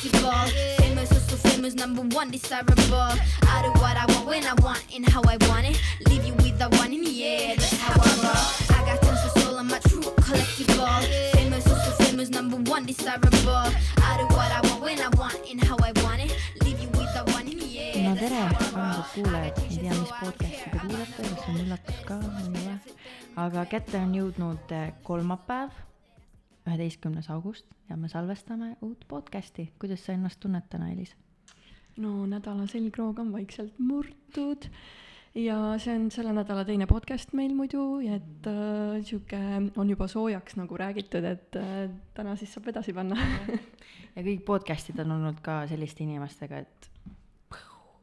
collectible. Famous, also famous, number one, desirable. I do what I want when I want and how I want it. Leave you with the one in the air, that's how I roll. I got tons of soul, I'm a true collectible. Famous, also famous, number one, desirable. I do what I want when I want and how I want it. Leave you with the one in the air. no that's tere, how I roll. armsad kuulajad, ei tea, mis podcast'i te kuulate, kas see on üllatus ka või ei ole. aga kätte on jõudnud eh, kolmapäev, üheteistkümnes august ja me salvestame uut podcast'i. kuidas sa ennast tunned täna, Elis? no nädala selgroog on vaikselt murtud ja see on selle nädala teine podcast meil muidu, et äh, sihuke on juba soojaks nagu räägitud, et äh, täna siis saab edasi panna. ja kõik podcast'id on olnud ka selliste inimestega, et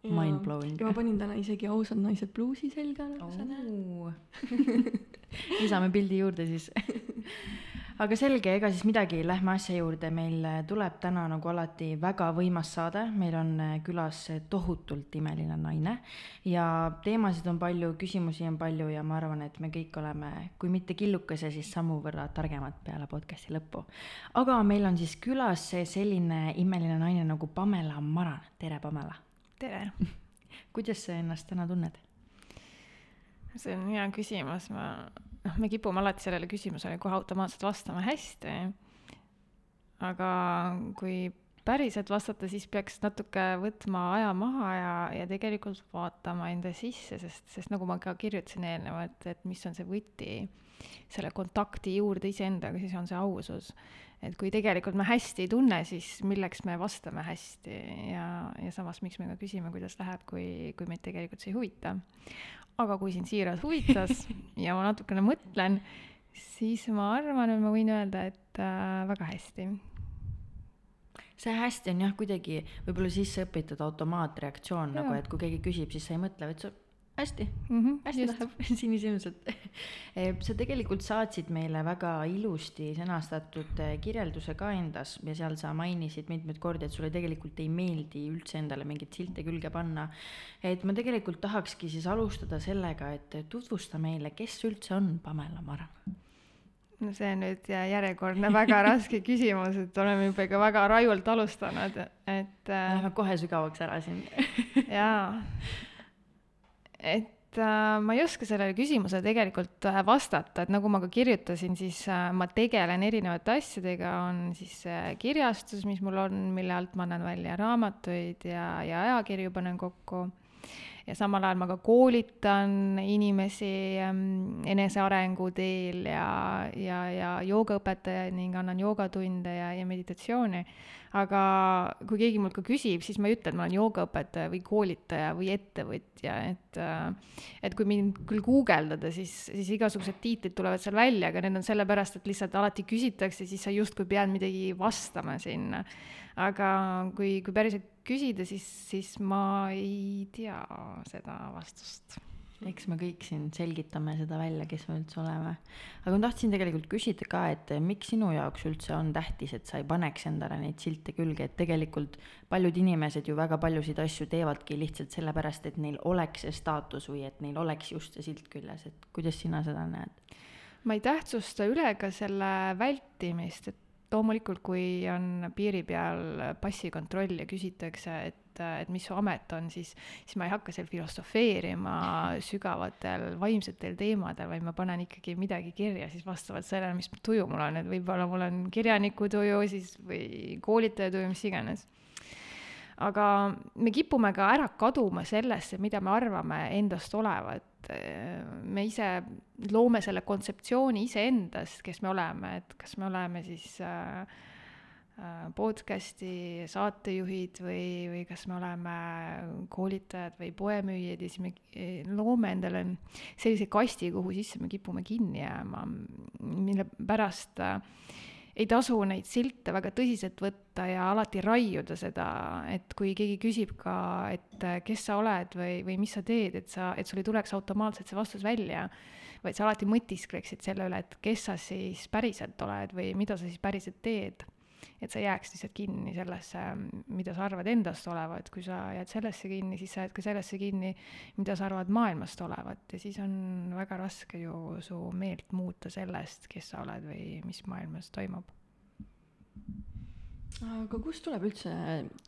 mind blowing ja ma panin täna isegi ausad naised bluusi selga, nagu sa näed. lisame pildi juurde siis. aga selge, ega siis midagi, lähme asja juurde, meil tuleb täna nagu alati väga võimas saade, meil on külas tohutult imeline naine ja teemasid on palju, küsimusi on palju ja ma arvan, et me kõik oleme, kui mitte killukese, siis sammu võrra targemad peale podcast'i lõppu. aga meil on siis külas selline imeline naine nagu Pamela Maran, tere Pamela. tere, kuidas sa ennast täna tunned? see on hea küsimus, ma, noh, me kipume alati sellele küsimusele kohe automaatselt vastama hästi. aga kui päriselt vastata, siis peaks natuke võtma aja maha ja, ja tegelikult vaatama enda sisse, sest, sest nagu ma ka kirjutasin eelnevalt, et mis on see võti selle kontakti juurde iseendaga, siis on see ausus. et kui tegelikult me hästi ei tunne, siis milleks me vastame hästi ja, ja samas, miks me ka küsime, kuidas läheb, kui, kui meid tegelikult see ei huvita aga kui sind siiralt huvitas ja ma natukene mõtlen, siis ma arvan, et ma võin öelda, et äh, väga hästi. see hästi on jah, kuidagi võib-olla sisse õpitud automaatreaktsioon Jaa. nagu, et kui keegi küsib, siis sa ei mõtle, vaid sa hästi, Mm -hmm, hästi läheb, sinisilmselt. sa tegelikult saatsid meile väga ilusti sõnastatud eh, kirjelduse ka endas ja seal sa mainisid mitmeid kordi, et sulle tegelikult ei meeldi üldse endale mingeid silte külge panna. et ma tegelikult tahakski siis alustada sellega, et tutvusta meile, kes üldse on Pamela Maran. no see on nüüd järjekordne väga raske küsimus, et oleme juba ikka väga rajult alustanud, et äh, Lähme kohe sügavaks ära siin. jaa, et äh, ma ei oska sellele küsimusele tegelikult äh, vastata, et nagu ma ka kirjutasin, siis äh, ma tegelen erinevate asjadega, on siis kirjastus, mis mul on, mille alt ma annan välja raamatuid ja, ja ajakirju panen kokku. Ja samal ajal ma ka koolitan inimesi ähm, enesearengu teel ja, ja, ja joogaõpetajaid ning annan joogatunde ja, ja meditatsiooni aga kui keegi mult ka küsib, siis ma ei ütle, et ma olen joogaõpetaja või koolitaja või ettevõtja, et äh, et kui mind küll guugeldada, siis, siis igasugused tiitlid tulevad seal välja, aga need on sellepärast, et lihtsalt alati küsitakse, siis sa justkui pead midagi vastama sinna. Aga kui, kui päriselt küsida, siis, siis ma ei tea seda vastust. eks me kõik siin selgitame seda välja, kes me üldse oleme. aga ma tahtsin tegelikult küsida ka, et miks sinu jaoks üldse on tähtis, et sa ei paneks endale neid silte külge, et tegelikult paljud inimesed ju väga paljusid asju teevadki lihtsalt sellepärast, et neil oleks see staatus või et neil oleks just see silt küljes, et kuidas sina seda näed? ma ei tähtsusta üle ka selle vältimist, et loomulikult, kui on piiri peal passikontroll ja küsitakse, et, et mis su amet on, siis, siis ma ei hakka seal filosofeerima sügavatel vaimsetel teemadel, vaid ma panen ikkagi midagi kirja siis vastavalt sellele, mis tuju mul on, et võib-olla mul on kirjaniku tuju siis või koolitaja tuju, mis iganes aga me kipume ka ära kaduma sellesse, mida me arvame endast olevat. Me ise loome selle kontseptsiooni iseendast, kes me oleme, et kas me oleme siis äh, äh, podcast'i saatejuhid või, või kas me oleme koolitajad või poemüüjad ja siis me eh, loome endale sellise kasti, kuhu sisse me kipume kinni jääma, mille pärast äh, ei tasu neid silte väga tõsiselt võtta ja alati raiuda seda, et kui keegi küsib ka, et äh, kes sa oled või, või mis sa teed, et sa, et sul ei tuleks automaatselt see vastus välja, vaid sa alati mõtiskleksid selle üle, et kes sa siis päriselt oled või mida sa siis päriselt teed. Et sa ei jääks lihtsalt kinni sellesse, mida sa arvad endast olevat, kui sa jääd sellesse kinni, siis sa jääd ka sellesse kinni, mida sa arvad maailmast olevat ja siis on väga raske ju su meelt muuta sellest, kes sa oled või mis maailmas toimub. aga kust tuleb üldse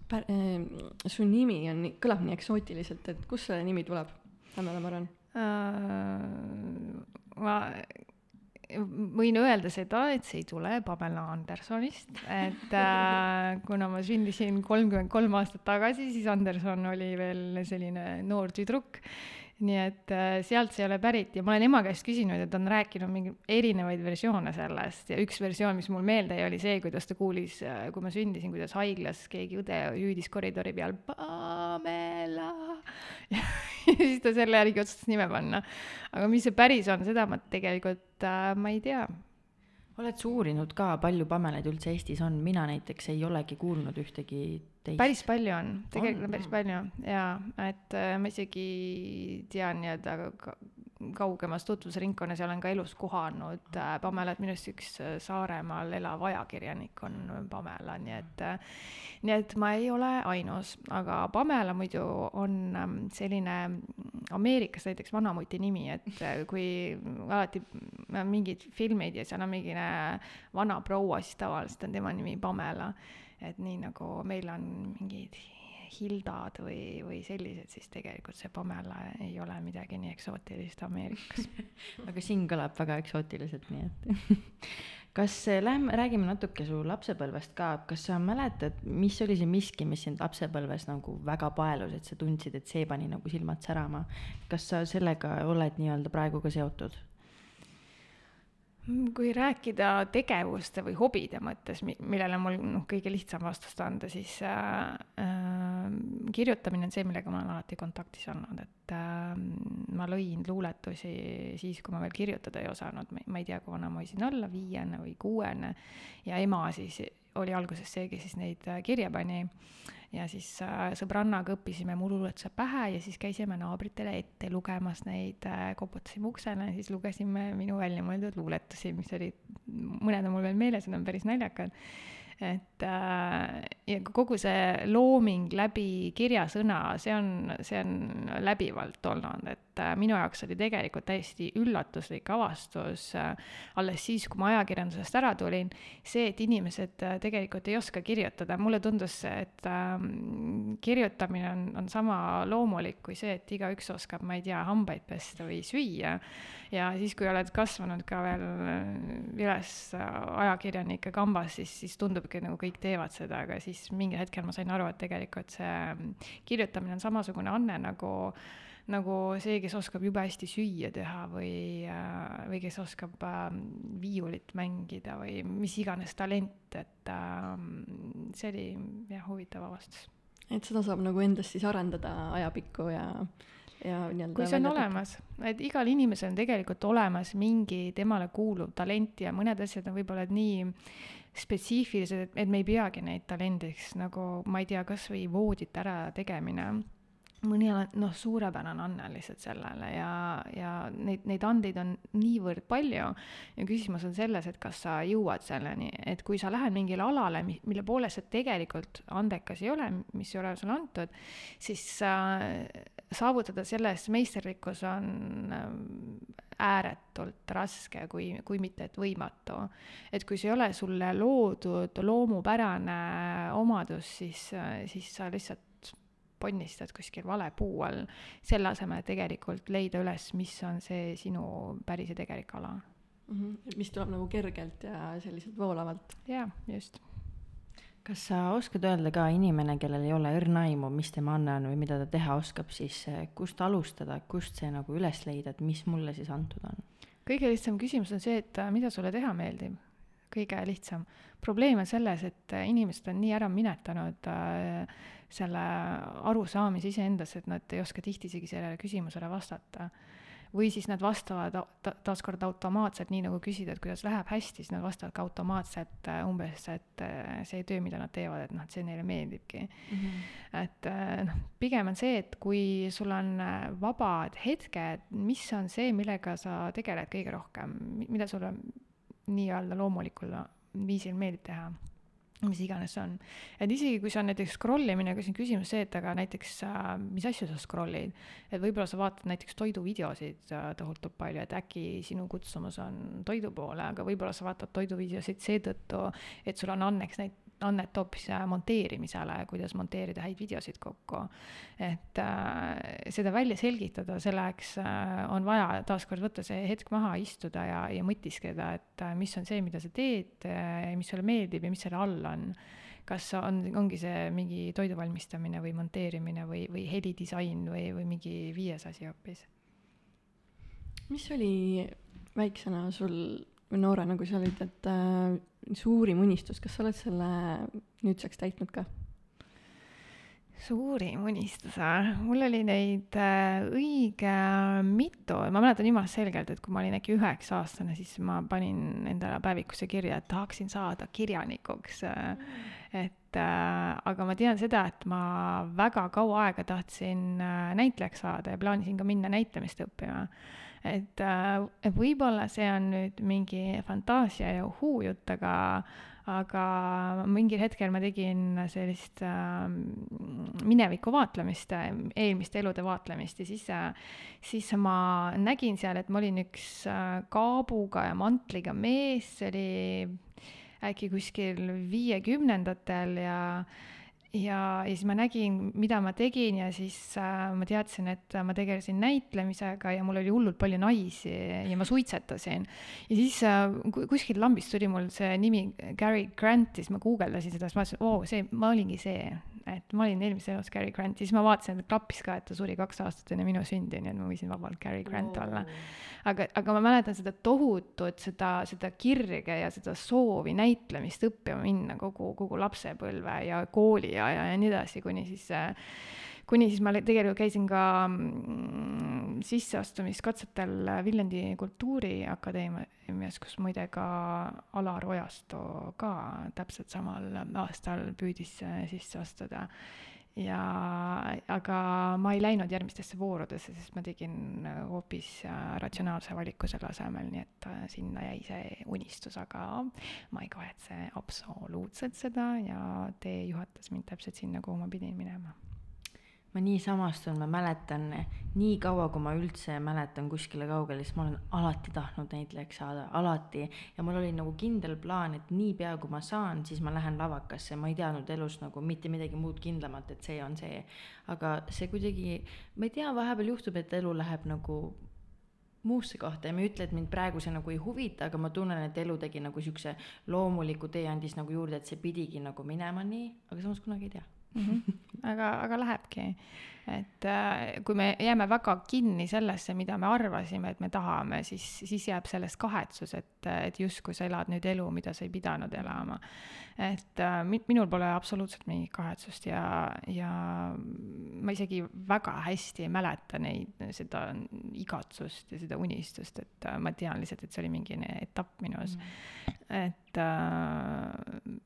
pär- äh,, su nimi on, kõlab nii eksootiliselt, et kust see nimi tuleb, Pamela Maran? ma võin öelda seda, et see ei tule Pamela Andersonist, et äh, kuna ma sündisin kolmkümmend kolm aastat tagasi, siis Anderson oli veel selline noor tüdruk. Nii et äh, sealt see ei ole pärit ja ma olen ema käest küsinud ja ta on rääkinud mingi erinevaid versioone sellest. Ja üks versioon, mis mul meelde jäi, oli see, kuidas ta kuulis, äh, kui ma sündisin, kuidas haiglas keegi õde hüüdis koridori peal Pamela siis ta selle järgi otsustas nime panna. aga mis see päris on, seda ma tegelikult äh,, ma ei tea. Oled sa uurinud ka, palju Pamelaid üldse Eestis on, mina näiteks ei olegi kuulnud ühtegi teist. päris palju on, tegelikult on päris palju jaa, et äh, ma isegi tean nii-öelda kaugemas tutvusringkonnas ja olen ka elus kohanud äh, Pamelat, minu arust üks äh, Saaremaal elav ajakirjanik on Pamela, nii et äh, nii et ma ei ole ainus, aga Pamela muidu on ähm, selline Ameerikas näiteks vanamuti nimi, et kui alati mingid filmid ja seal on mingine vana proua, siis tavaliselt on tema nimi Pamela. et nii nagu meil on mingid Hildad või, või sellised, siis tegelikult see Pamela ei ole midagi nii eksootilist Ameerikas aga siin kõlab väga eksootiliselt, nii et kas eh, lähme, räägime natuke su lapsepõlvest ka, kas sa mäletad, mis oli see miski, mis sind lapsepõlves nagu väga paelus, et sa tundsid, et see pani nagu silmad särama? kas sa sellega oled nii-öelda praegu ka seotud? Kui rääkida tegevuste või hobide mõttes, millele mul noh, kõige lihtsam vastust anda, siis äh, äh, kirjutamine on see, millega ma olen alati kontaktis olnud, et äh, ma lõin luuletusi siis, kui ma veel kirjutada ei osanud, ma ei tea, kui vana ma võisin olla, viiene või kuuene, ja ema siis oli alguses see, kes siis neid äh, kirja pani ja siis äh, sõbrannaga õppisime muruluuletuse pähe ja siis käisime naabritele ette lugemas neid äh,, koputasime uksele siis lugesime minu välja mõeldud luuletusi, mis olid, mõned on mul veel meeles, need on päris naljakad. Et äh, ja kogu see looming läbi kirjasõna, see on, see on läbivalt olnud, et äh, minu jaoks oli tegelikult täiesti üllatuslik avastus äh, alles siis, kui ma ajakirjandusest ära tulin, see, et inimesed äh, tegelikult ei oska kirjutada, mulle tundus, et äh, kirjutamine on, on sama loomulik kui see, et igaüks oskab, ma ei tea, hambaid pesta või süüa. Ja siis, kui oled kasvanud ka veel äh, üles äh, ajakirjanike kambas, siis, siis tundubki nagu kõik teevad seda, aga siis mingil hetkel ma sain aru, et tegelikult see mm, kirjutamine on samasugune anne nagu nagu see, kes oskab jube hästi süüa teha või, äh, või kes oskab viiulit mängida või mis iganes talent, et see oli jah, huvitav avastus. et seda saab nagu endast siis arendada ajapikku ja ja nii-öelda kui see on olemas, et igal inimesel on tegelikult olemas mingi temale kuuluv talent ja mõned asjad on võib-olla nii spetsiifilised, et, me ei peagi neid talendiks, nagu ma ei tea, kas või voodite ära tegemine mõni on noh, suurepärane anne lihtsalt sellele ja, ja neid, neid andeid on niivõrd palju ja küsimus on selles, et kas sa jõuad selleni, et kui sa lähed mingile alale, mille poolest sa tegelikult andekas ei ole, mis ei ole sulle antud, siis äh, saavutada selles meisterlikkus on ähm, ääretult raske, kui, kui mitte et võimatu. et kui see ei ole sulle loodud loomupärane omadus, siis, siis sa lihtsalt ponnistad kuskil vale puu all, selle asemel tegelikult leida üles, mis on see sinu päris ja tegelik ala mm. -hmm. mis tuleb nagu kergelt ja selliselt voolavalt. jaa, just kas sa oskad öelda ka inimene, kellel ei ole õrna aimu, mis tema anne on või mida ta teha oskab, siis eh, kust alustada, kust see nagu üles leida, et mis mulle siis antud on? kõige lihtsam küsimus on see, et äh, mida sulle teha meeldib. kõige lihtsam. probleem on selles, et äh, inimesed on nii ära minetanud äh, selle arusaamise iseendas, et nad ei oska tihti isegi sellele küsimusele vastata või siis nad vastavad ta taaskord automaatselt, nii nagu küsida, et kuidas läheb hästi, siis nad vastavad ka automaatselt äh, umbes, et äh, see töö, mida nad teevad, et noh, et see neile meeldibki mm. -hmm. et äh, noh, pigem on see, et kui sul on vabad hetked, mis on see, millega sa tegeled kõige rohkem, mida sulle nii-öelda loomulikul viisil meeldib teha mis iganes see on. et isegi kui see on näiteks scroll imine, siis on küsimus see, et aga näiteks äh, mis asju sa scroll'id. et võib-olla sa vaatad näiteks toiduvideosid äh, tohutult palju, et äkki sinu kutsumus on toidu poole, aga võib-olla sa vaatad toiduvideosid seetõttu, et sul on anneks näit-, annet hoopis äh, monteerimisele, kuidas monteerida häid videosid kokku. et äh, seda välja selgitada, selleks äh, on vaja taaskord võtta see hetk maha, istuda ja, ja mõtiskleda, et äh, mis on see, mida sa teed äh,, mis sulle meeldib ja mis selle all on. kas on, ongi see mingi toidu valmistamine või monteerimine või, või helidisain või, või mingi viies asi hoopis? mis oli väiksena sul või noorena, kui sa olid, et äh, suurim unistus, kas sa oled selle nüüdseks täitnud ka? suurim unistus või? mul oli neid äh, õige mitu, ma mäletan jumala selgelt, et kui ma olin äkki üheksa-aastane, siis ma panin endale päevikusse kirja, et tahaksin saada kirjanikuks. et äh, aga ma tean seda, et ma väga kaua aega tahtsin äh, näitlejaks saada ja plaanisin ka minna näitlemist õppima et äh, võib-olla see on nüüd mingi fantaasia ja uhuu-jutt, aga, aga mingil hetkel ma tegin sellist äh, mineviku vaatlemist, eelmiste elude vaatlemist ja siis äh,, siis ma nägin seal, et ma olin üks äh, kaabuga ja mantliga mees, see oli äkki kuskil viiekümnendatel ja ja, ja siis ma nägin, mida ma tegin ja siis äh, ma teadsin, et ma tegelesin näitlemisega ja mul oli hullult palju naisi ja ma suitsetasin. ja siis äh, kuskilt lambist tuli mul see nimi Gary Grant, siis ma guugeldasin seda, siis ma mõtlesin, oo, see, ma olingi see, et ma olin eelmises elus Gary Grant ja siis ma vaatasin, et klappis ka, et ta suri kaks aastat enne minu sündi, nii et ma võisin vabalt Gary Grant oh. olla aga, aga ma mäletan seda tohutut, seda, seda kirge ja seda soovi näitlemist õppima minna kogu, kogu lapsepõlve ja kooliaja ja nii edasi, kuni siis kuni siis ma tegelikult käisin ka mm, sisseastumiskatsetel Viljandi Kultuuriakadeemias, kus muide ka Alar Ojasto ka täpselt samal aastal püüdis sisse astuda. Ja, aga ma ei läinud järgmistesse voorudesse, sest ma tegin hoopis äh, ratsionaalse valiku selle asemel, nii et äh, sinna jäi see unistus, aga ma ei kahetse absoluutselt seda ja tee juhatas mind täpselt sinna, kuhu ma pidin minema ma nii samastun, ma mäletan, nii kaua, kui ma üldse mäletan kuskile kaugele, siis ma olen alati tahtnud näitlejaks saada, alati. ja mul oli nagu kindel plaan, et niipea kui ma saan, siis ma lähen lavakasse, ma ei teadnud elus nagu mitte midagi muud kindlamat, et see on see. aga see kuidagi, ma ei tea, vahepeal juhtub, et elu läheb nagu muusse kohta ja ma ei ütle, et mind praegu see nagu ei huvita, aga ma tunnen, et elu tegi nagu siukse loomuliku tee andis nagu juurde, et see pidigi nagu minema nii, aga samas kunagi ei tea mm. -hmm. aga, aga lähebki. et äh, kui me jääme väga kinni sellesse, mida me arvasime, et me tahame, siis, siis jääb sellest kahetsus, et, et justkui sa elad nüüd elu, mida sa ei pidanud elama. et äh, minul pole absoluutselt mingit kahetsust ja, ja ma isegi väga hästi ei mäleta neid, seda igatsust ja seda unistust, et äh, ma tean lihtsalt, et see oli mingi etapp minus mm. -hmm. et äh,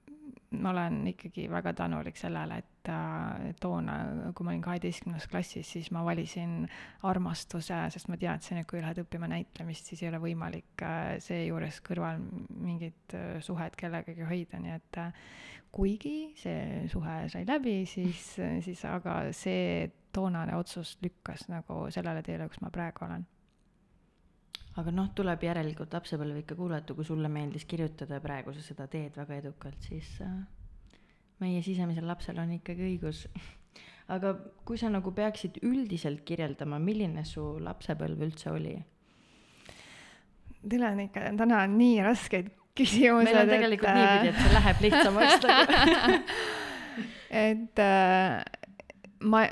ma olen ikkagi väga tänulik sellele, et äh, toona, kui ma olin kaheteistkümnendas klassis, siis ma valisin armastuse, sest ma teadsin, et kui lähed õppima näitlemist, siis ei ole võimalik äh, seejuures kõrval mingit äh, suhet kellegagi hoida, nii et kuigi see suhe sai läbi, siis, siis aga see toonane otsus lükkas nagu sellele teele, kus ma praegu olen. Aga noh, tuleb järelikult lapsepõlve ikka kuulata, kui sulle meeldis kirjutada ja praegu sa seda teed väga edukalt, siis äh, meie sisemisel lapsel on ikkagi õigus. aga kui sa nagu peaksid üldiselt kirjeldama, milline su lapsepõlv üldse oli? Teil on ikka täna nii raskeid küsimusi. meil on tegelikult et, niipidi, et see läheb lihtsamaks nagu et äh, ma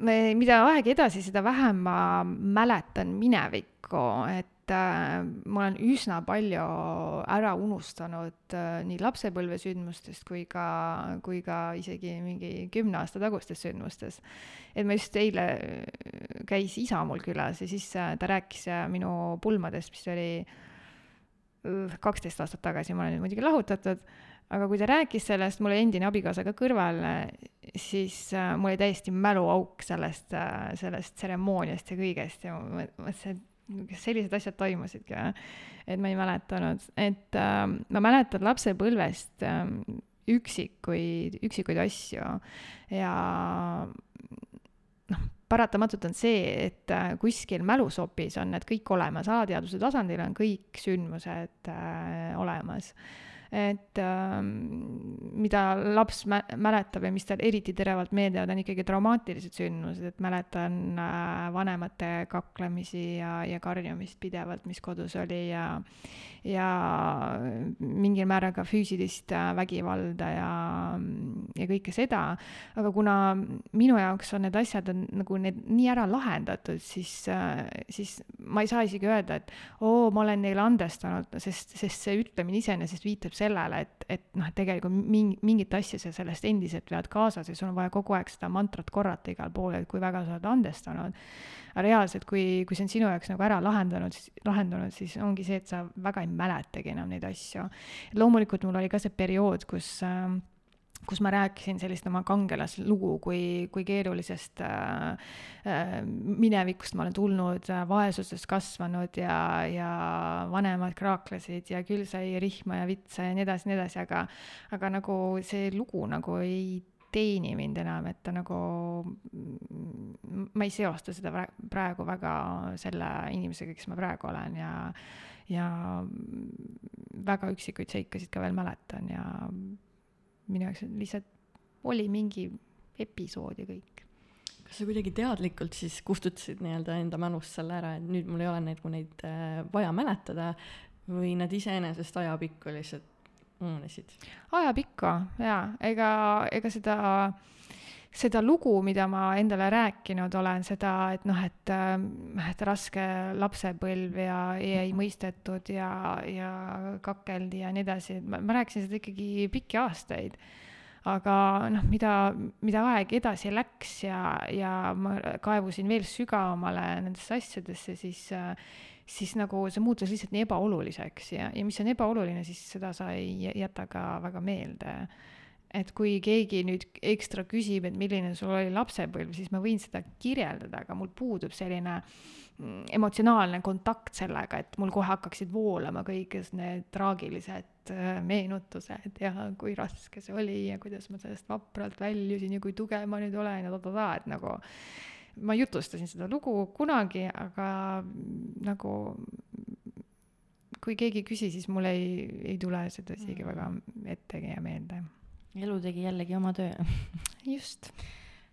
me, mida aeg edasi, seda vähem ma mäletan minevikku, et äh, ma olen üsna palju ära unustanud äh, nii lapsepõlvesündmustest kui ka, kui ka isegi mingi kümne aasta tagustes sündmustes. et ma just eile äh, käis isa mul külas ja siis äh, ta rääkis äh, minu pulmadest, mis oli kaksteist aastat tagasi, ma olen nüüd muidugi lahutatud aga kui ta rääkis sellest, mul oli endine abikaasa ka kõrval, siis äh, mul oli täiesti mäluauk sellest äh,, sellest tseremooniast ja kõigest ja ma mõtlesin, et kas sellised asjad toimusidki või? et ma ei mäletanud, et äh, ma mäletan lapsepõlvest äh, üksikuid, üksikuid asju. Ja noh, paratamatult on see, et äh, kuskil mälusopis on need kõik olemas, alateadvuse tasandil on kõik sündmused äh, olemas et ähm, mida laps mä-, mäletab ja mis tal eriti teravalt meelde jäävad, on ikkagi traumaatilised sündmused, et mäletan äh, vanemate kaklemisi ja, ja karjumist pidevalt, mis kodus oli ja ja mingil määral ka füüsilist äh, vägivalda ja, ja kõike seda, aga kuna minu jaoks on need asjad on nagu need nii ära lahendatud, siis äh,, siis ma ei saa isegi öelda, et oo, ma olen neile andestanud, sest, sest see ütlemine iseenesest viitab sellele, et, et noh, et tegelikult mingi, mingit asja sa sellest endiselt vead kaasas ja sul on vaja kogu aeg seda mantrat korrata igal pool, et kui väga sa oled andestanud. aga reaalselt, kui, kui see on sinu jaoks nagu ära lahendanud, lahendunud, siis ongi see, et sa väga ei mäletagi enam neid asju. loomulikult mul oli ka see periood, kus äh, kus ma rääkisin sellist oma kangelaslugu, kui, kui keerulisest äh, äh, minevikust. Ma olen tulnud äh,, vaesuses kasvanud ja, ja vanemad kraaklesid ja küll sai rihma ja vitsa ja nii edasi, nii edasi, aga, aga nagu see lugu nagu ei teeni mind enam, et ta nagu, ma ei seosta seda praegu väga selle inimesega, kes ma praegu olen. Ja, ja väga üksikuid seikasid ka veel mäletan ja minu jaoks lihtsalt oli mingi episood ja kõik. kas sa kuidagi teadlikult siis kustutasid nii-öelda enda mälust selle ära, et nüüd mul ei ole nagu neid äh, vaja mäletada või nad iseenesest ajapikku lihtsalt ununesid? ajapikku jaa, ega, ega seda seda lugu, mida ma endale rääkinud olen, seda, et noh, et, et raske lapsepõlv ja ei mõistetud ja, ja kakeldi ja nii edasi, et ma, ma rääkisin seda ikkagi pikki aastaid. aga noh, mida, mida aeg edasi läks ja, ja ma kaevusin veel sügavamale nendesse asjadesse, siis siis nagu see muutus lihtsalt nii ebaoluliseks ja, ja mis on ebaoluline, siis seda sa ei jäta ka väga meelde et kui keegi nüüd ekstra küsib, et milline sul oli lapsepõlv, siis ma võin seda kirjeldada, aga mul puudub selline mm, emotsionaalne kontakt sellega, et mul kohe hakkaksid voolama kõiges need traagilised äh, meenutused ja kui raske see oli ja kuidas ma sellest vapralt väljusin ja kui tugev ma nüüd olen ja ta-ta-ta, et nagu ma jutustasin seda lugu kunagi, aga nagu kui keegi ei küsi, siis mul ei, ei tule seda isegi väga ettegi ja meelde elu tegi jällegi oma töö just.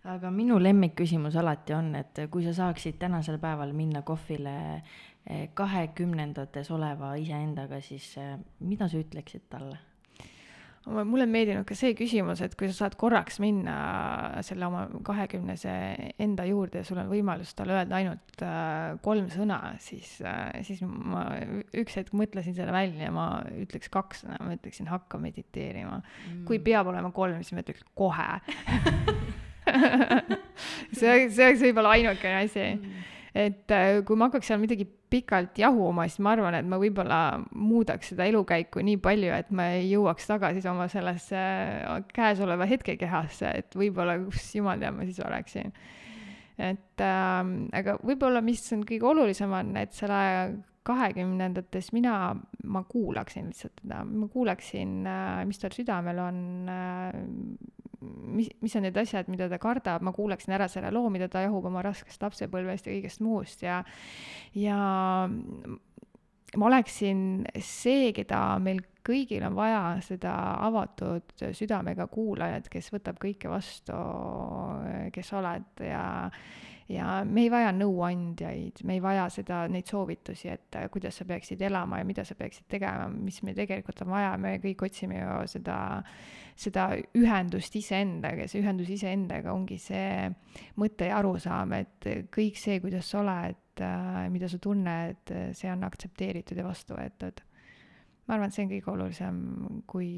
aga minu lemmikküsimus alati on, et kui sa saaksid tänasel päeval minna kohvile eh, kahekümnendates oleva iseendaga, siis eh, mida sa ütleksid talle? Mulle on meeldinud ka see küsimus, et kui sa saad korraks minna selle oma kahekümnese enda juurde ja sul on võimalus talle öelda ainult äh, kolm sõna, siis äh,, siis ma üks hetk mõtlesin selle välja ja ma ütleks kaks sõna, ma ütleksin hakka mediteerima. Mm.. kui peab olema kolm, siis ma ütleks kohe. See, see oleks võib-olla ainukene asi. Mm. Et äh, kui ma hakkaks seal midagi pikalt jahuma, siis ma arvan, et ma võib-olla muudaks seda elukäiku nii palju, et ma ei jõuaks tagasi oma sellesse äh, käesoleva hetkekehasse, et võib-olla, kus jumal teab, ma siis oleksin. et äh, aga võib-olla, mis on kõige olulisem, on, et selle kahekümnendates mina, ma kuulaksin lihtsalt teda, ma kuulaksin, äh, mis tal südamel on, mis, mis on need asjad, mida ta kardab, ma kuulaksin ära selle loo, mida ta jahub oma raskest lapsepõlvest ja kõigest muust ja, ja ma oleksin see, keda meil kõigil on vaja, seda avatud südamega kuulajat, kes võtab kõike vastu, kes oled ja ja me ei vaja nõuandjaid, me ei vaja seda, neid soovitusi, et äh, kuidas sa peaksid elama ja mida sa peaksid tegema, mis meil tegelikult on vaja, me kõik otsime ju seda, seda ühendust iseendaga ja see ühendus iseendaga ongi see mõte ja arusaam, et kõik see, kuidas sa oled, äh, mida sa tunned, see on aktsepteeritud ja vastu võetud. ma arvan, et see on kõige olulisem, kui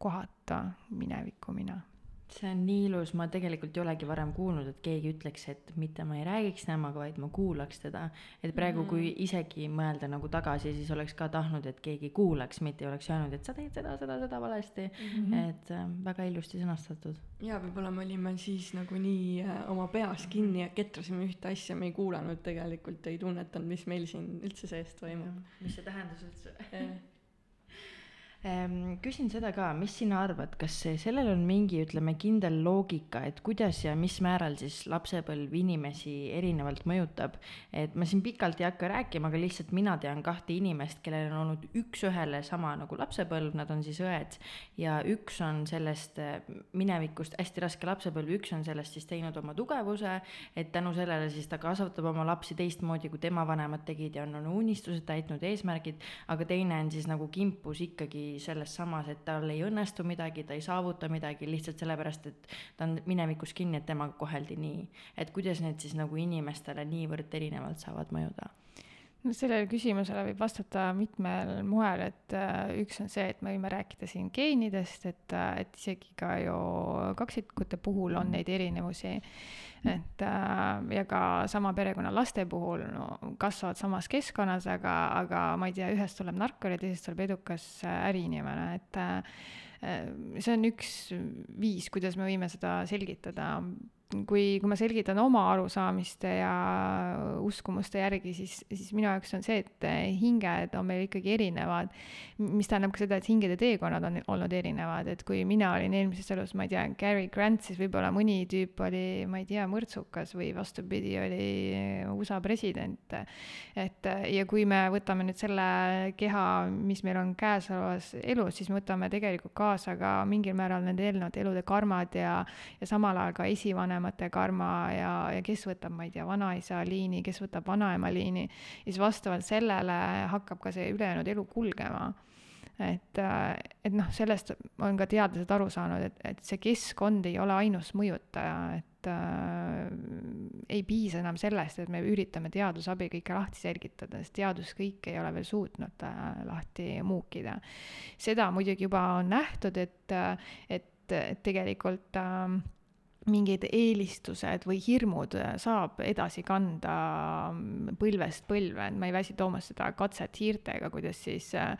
kohata mineviku mina see on nii ilus, ma tegelikult ei olegi varem kuulnud, et keegi ütleks, et mitte ma ei räägiks temaga, vaid ma kuulaks teda. et praegu mm, -hmm. kui isegi mõelda nagu tagasi, siis oleks ka tahtnud, et keegi kuulaks, mitte ei oleks öelnud, et sa teed seda, seda, seda valesti mm. -hmm. et äh, väga ilusti sõnastatud. ja võib-olla me olime siis nagu nii äh, oma peas kinni ja ketrasime ühte asja, me ei kuulanud tegelikult, ei tunnetanud, mis meil siin üldse sees toimub. mis see tähendas üldse küsin seda ka, mis sina arvad, kas sellel on mingi, ütleme, kindel loogika, et kuidas ja mis määral siis lapsepõlv inimesi erinevalt mõjutab? et ma siin pikalt ei hakka rääkima, aga lihtsalt mina tean kahte inimest, kellel on olnud üks-ühele sama nagu lapsepõlv, nad on siis õed. ja üks on sellest eh, minevikust hästi raske lapsepõlv, üks on sellest siis teinud oma tugevuse, et tänu sellele siis ta kasvatab oma lapsi teistmoodi, kui tema vanemad tegid ja on oma unistused täitnud, eesmärgid, aga teine on siis nagu kimpus ikkagi selles samas, et tal ei õnnestu midagi, ta ei saavuta midagi lihtsalt sellepärast, et ta on minevikus kinni, et temaga koheldi nii. et kuidas need siis nagu inimestele niivõrd erinevalt saavad mõjuda? No sellele küsimusele võib vastata mitmel moel, et äh, üks on see, et me võime rääkida siin geenidest, et, äh, et isegi ka ju kaksikute puhul on neid erinevusi. Et äh, ja ka sama perekonna laste puhul no, kasvavad samas keskkonnas, aga, aga ma ei tea, ühest tuleb narkar ja teisest tuleb edukas äriinimene, et see on üks viis, kuidas me võime seda selgitada kui, kui ma selgitan oma arusaamiste ja uskumuste järgi, siis, siis minu jaoks on see, et hinged on meil ikkagi erinevad. mis tähendab ka seda, et hingede teekonnad on olnud erinevad, et kui mina olin eelmises elus, ma ei tea, Gary Grant, siis võib-olla mõni tüüp oli, ma ei tea, mõrtsukas või vastupidi, oli USA president. et ja kui me võtame nüüd selle keha, mis meil on käesolevas elus, siis me võtame tegelikult kaasa ka mingil määral nende eelnevate elude karmad ja, ja samal ajal ka esivanemad vanemate karma ja, ja kes võtab, ma ei tea, vanaisa liini, kes võtab vanaema liini, ja siis vastavalt sellele hakkab ka see ülejäänud elu kulgema et, et noh, sellest on ka teadlased aru saanud, et, et see keskkond ei ole ainus mõjutaja, et äh, ei piisa enam sellest, et me üritame teaduse abil kõike lahti selgitada, sest teadus kõike ei ole veel suutnud äh, lahti muukida. seda muidugi juba on nähtud, et, et, et tegelikult äh, mingid eelistused või hirmud saab edasi kanda põlvest põlve, et ma ei väsi toomast seda katset hiirtega, kuidas siis äh,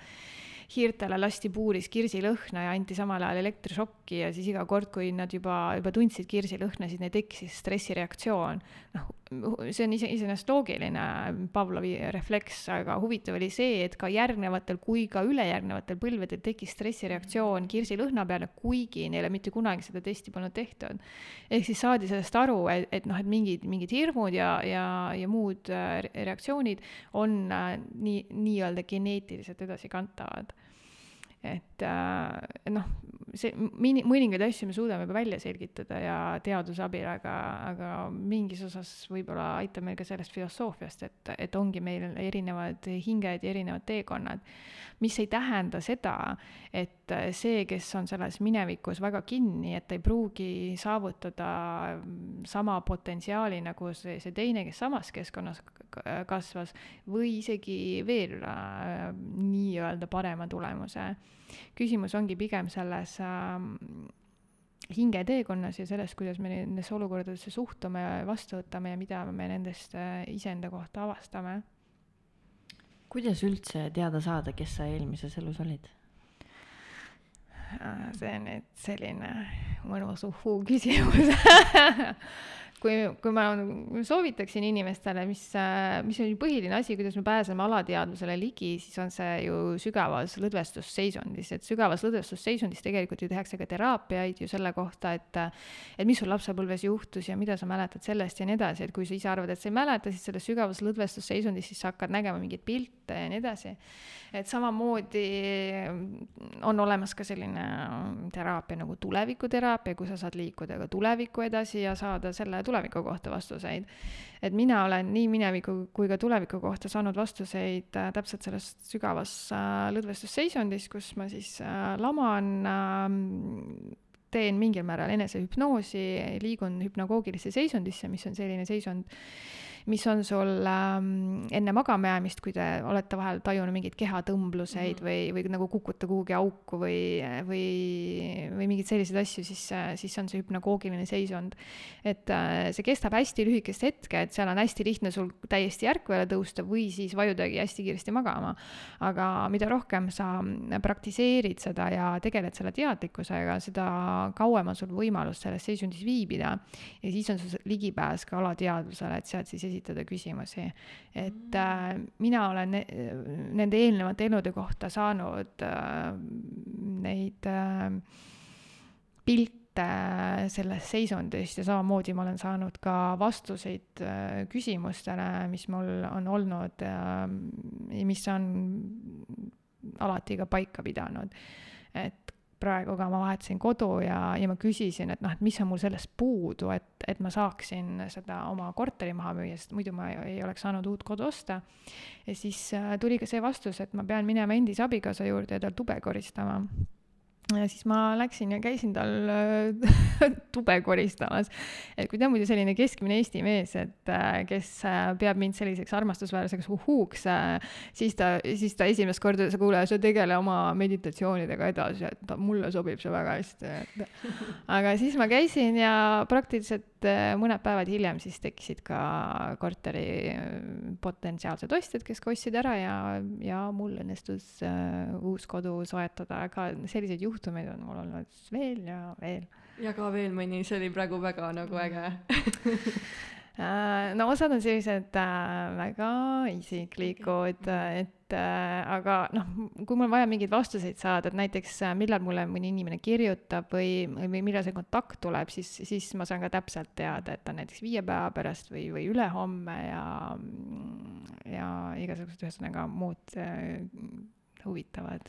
hiirtele lasti puuris kirsilõhna ja anti samal ajal elektrišokki ja siis iga kord, kui nad juba, juba tundsid kirsilõhna, siis neil tekkis stressireaktsioon. noh, see on ise, iseenesest loogiline Pavlovi refleks, aga huvitav oli see, et ka järgnevatel kui ka ülejärgnevatel põlvedel tekkis stressireaktsioon kirsilõhna peale, kuigi neile mitte kunagi seda testi polnud tehtud. ehk siis saadi sellest aru, et, et noh, et mingid, mingid hirmud ja, ja, ja muud äh, reaktsioonid on äh, nii, nii-öelda geneetiliselt edasikantavad et äh, noh, see mini-, mõningaid asju me suudame juba välja selgitada ja teaduse abil, aga, aga mingis osas võib-olla aitab meil ka sellest filosoofiast, et, et ongi meil erinevad hinged ja erinevad teekonnad. Mis ei tähenda seda, et see, kes on selles minevikus väga kinni, et ei pruugi saavutada sama potentsiaali nagu see, see teine, kes samas keskkonnas kasvas, või isegi veel äh, nii-öelda parema tulemuse küsimus ongi pigem selles äh, hingeteekonnas ja selles, kuidas me nendesse olukordadesse suhtume vastu võtame ja mida me nendest äh, iseenda kohta avastame. Kuidas üldse teada saada, kes sa eelmises elus olid? See on nüüd selline mõnus uhuu küsimus kui, kui ma soovitaksin inimestele, mis, mis on põhiline asi, kuidas me pääseme alateadvusele ligi, siis on see ju sügavas lõdvestusseisundis, et sügavas lõdvestusseisundis tegelikult ju tehakse ka teraapiaid ju selle kohta, et et mis sul lapsepõlves juhtus ja mida sa mäletad sellest ja nii edasi, et kui sa ise arvad, et sa ei mäleta, siis selles sügavas lõdvestusseisundis siis sa hakkad nägema mingeid pilte ja nii edasi. et samamoodi on olemas ka selline teraapia nagu tulevikuteraapia, kus sa saad liikuda ka tulevikku edasi ja saada selle tule-, tuleviku kohta vastuseid. et mina olen nii mineviku kui ka tuleviku kohta saanud vastuseid äh, täpselt selles sügavas äh, lõdvestusseisundis, kus ma siis äh, laman äh, teen mingil määral enesehüpnoosi, liigun hüpnagoogilisse seisundisse, mis on selline seisund, mis on sul ähm, enne magamajäämist, kui te olete vahel tajunud mingeid kehatõmbluseid mm -hmm. või, või nagu kukute kuhugi auku või, või, või mingeid selliseid asju, siis, siis on see hüpnagoogiline seisund. et äh, see kestab hästi lühikest hetke, et seal on hästi lihtne sul täiesti ärkvele tõusta või siis vajudagi hästi kiiresti magama. aga mida rohkem sa praktiseerid seda ja tegeled selle teadlikkusega, seda kauem on sul võimalus selles seisundis viibida. ja siis on sul ligipääs ka alateadvusele, et sealt siis esitada küsimusi. et äh, mina olen ne nende eelnevate elude kohta saanud äh, neid äh, pilte sellest seisundist ja samamoodi ma olen saanud ka vastuseid äh, küsimustele, mis mul on olnud ja mis on alati ka paika pidanud. et praegu ka ma vahetasin kodu ja, ja ma küsisin, et noh, et mis on mul sellest puudu, et, et ma saaksin seda oma korteri maha müüa, sest muidu ma ei, ei oleks saanud uut kodu osta. ja siis äh, tuli ka see vastus, et ma pean minema endise abikaasa juurde ja tal tube koristama ja siis ma läksin ja käisin tal äh, tube koristamas. et kui ta on muidu selline keskmine Eesti mees, et äh, kes äh, peab mind selliseks armastusväärseks uhuuks, siis ta, siis ta esimest korda ütles, kuule, sa tegele oma meditatsioonidega edasi, et mulle sobib see väga hästi, et. aga siis ma käisin ja praktiliselt mõned päevad hiljem siis tekkisid ka korteri potentsiaalsed ostjad, kes ka ostsid ära ja, ja mul õnnestus uus kodu soetada, aga selliseid juhtumeid juhtumeid on mul olnud veel ja veel. jaga veel mõni, see oli praegu väga nagu äge äh, no osad on sellised äh, väga isiklikud okay., et äh, aga noh, kui mul on vaja mingeid vastuseid saada, et näiteks äh, millal mulle mõni inimene kirjutab või, või millal see kontakt tuleb, siis, siis ma saan ka täpselt teada, et on näiteks viie päeva pärast või, või ülehomme ja, ja igasugused ühesõnaga muud äh, huvitavad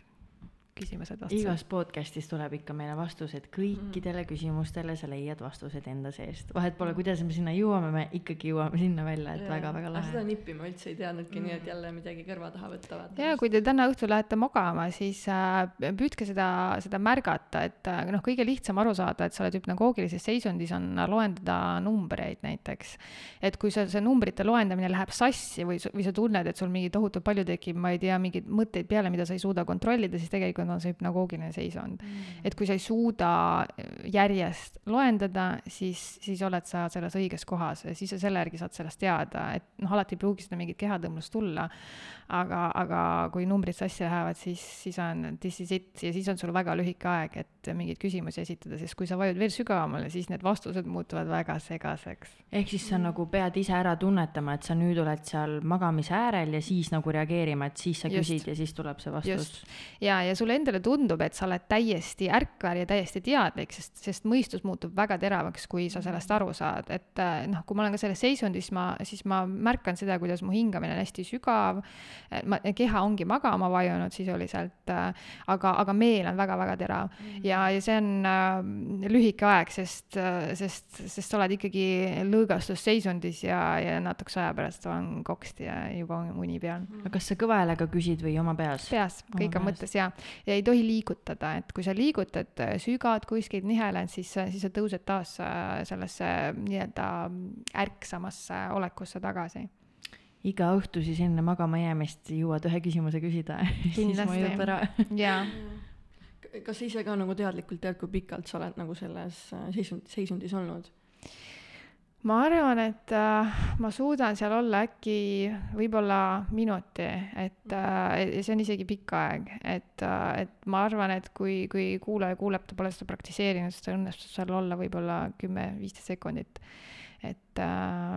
küsimused vastused. igas podcast'is tuleb ikka meile vastused kõikidele mm. küsimustele, sa leiad vastused enda seest. vahet pole, kuidas me sinna jõuame, me ikkagi jõuame sinna välja, et väga-väga lahe. seda nippi ma üldse ei teadnudki mm., nii et jälle midagi kõrva taha võtta. ja kui te täna õhtul lähete magama, siis äh, püüdke seda, seda märgata, et äh, noh, kõige lihtsam aru saada, et sa oled hüpnagoogilises seisundis, on loendada numbreid näiteks. et kui see, see numbrite loendamine läheb sassi või, või sa tunned, et sul mingi tohutult palju tekib, ma ei tea, mingeid mõtteid peale, mida sa ei suuda kontrollida, siis tegelikult on see hüpnagoogiline seisund mm.. et kui sa ei suuda järjest loendada, siis, siis oled sa selles õiges kohas ja siis sa selle järgi saad sellest teada, et noh, alati ei pruugi seda mingit kehadõmblust tulla, aga, aga kui numbrid sassi lähevad, siis, siis on this is it ja siis on sul väga lühike aeg, et mingeid küsimusi esitada, sest kui sa vajud veel sügavamale, siis need vastused muutuvad väga segaseks. ehk siis sa nagu pead ise ära tunnetama, et sa nüüd oled seal magamise äärel ja siis nagu reageerima, et siis sa küsid Just. ja siis tuleb see vastus. ja, ja sulle endale tundub, et sa oled täiesti ärkvel ja täiesti teadlik, sest, sest mõistus muutub väga teravaks, kui sa sellest aru saad, et noh, kui ma olen ka selles seisundis, ma, siis ma märkan seda, kuidas mu hingamine on hästi sügav ma, keha ongi magama vajunud sisuliselt, äh, aga, aga meel on väga-väga terav mm. -hmm. ja, ja see on äh, lühike aeg, sest, sest, sest sa oled ikkagi lõõgastusseisundis ja, ja natukese aja pärast on koksti ja juba on uni peal mm. kas sa kõva häälega küsid või oma peas? peas, kõik on mõttes ja, ja ei tohi liigutada, et kui sa liigutad, äh, sügad kuskilt nihele, siis, siis sa tõused taas sellesse nii-öelda ärksamasse olekusse tagasi iga õhtu siis enne magama jäämist jõuad ühe küsimuse küsida siis mõjub ära. jaa. kas sa ise ka nagu teadlikult tead, kui pikalt sa oled nagu selles äh, seisund, seisundis olnud? Ma arvan, et äh, ma suudan seal olla äkki võib-olla minuti, et äh, see on isegi pikk aeg, et äh,, et ma arvan, et kui, kui kuulaja kuuleb, ta pole seda praktiseerinud, siis tal õnnestub seal olla võib-olla kümme-viisteist sekundit et äh,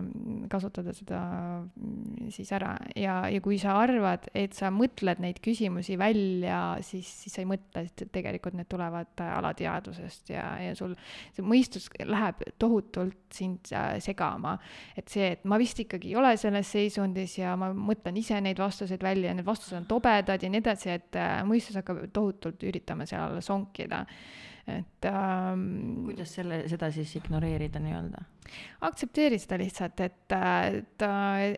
kasutada seda mm, siis ära ja, ja kui sa arvad, et sa mõtled neid küsimusi välja, siis, siis sa ei mõtle, et tegelikult need tulevad äh, alateadvusest ja, ja sul see mõistus läheb tohutult sind äh, segama. et see, et ma vist ikkagi ei ole selles seisundis ja ma mõtlen ise neid vastuseid välja ja need vastused on tobedad ja nii edasi, et äh, mõistus hakkab tohutult üritama seal sonkida et ähm,. kuidas selle, seda siis ignoreerida nii-öelda? Aktsepteeri seda lihtsalt, et, et,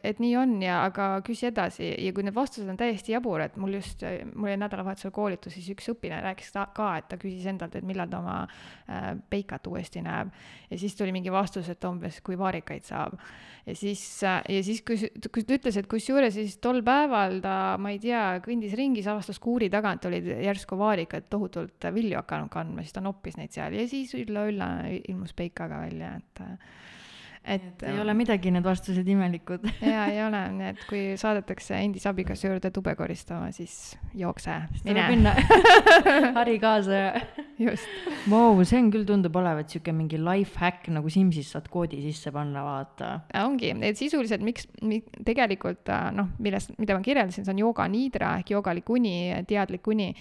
et nii on ja, aga küsi edasi ja kui need vastused on täiesti jaburad, mul just, mul oli nädalavahetusel koolitus, siis üks õpilane rääkis ta ka, et ta küsis endalt, et millal ta oma äh, peikat uuesti näeb. ja siis tuli mingi vastus, et umbes kui vaarikaid saab. ja siis ja siis, kui, kui ta ütles, et kusjuures siis tol päeval ta, ma ei tea, kõndis ringi, siis avastas kuuri tagant olid järsku vaarikad tohutult vilju hakanud kandma, siis ta noppis neid seal ja siis ülla-ülla ilmus peikaga välja, et et ei ole midagi, need vastused imelikud. Jaa, ei ole, nii et kui saadetakse endise abikaasa juurde tube koristama, siis jookse, mine. hari kaasa. Ja just. Vau, see on küll, tundub olevat sihuke mingi life hack nagu Simsis saad koodi sisse panna, vaata. ongi, et sisuliselt miks mi,, tegelikult äh, noh, millest, mida ma kirjeldasin, see on jooga niidra ehk joogalik uni, teadlik uni,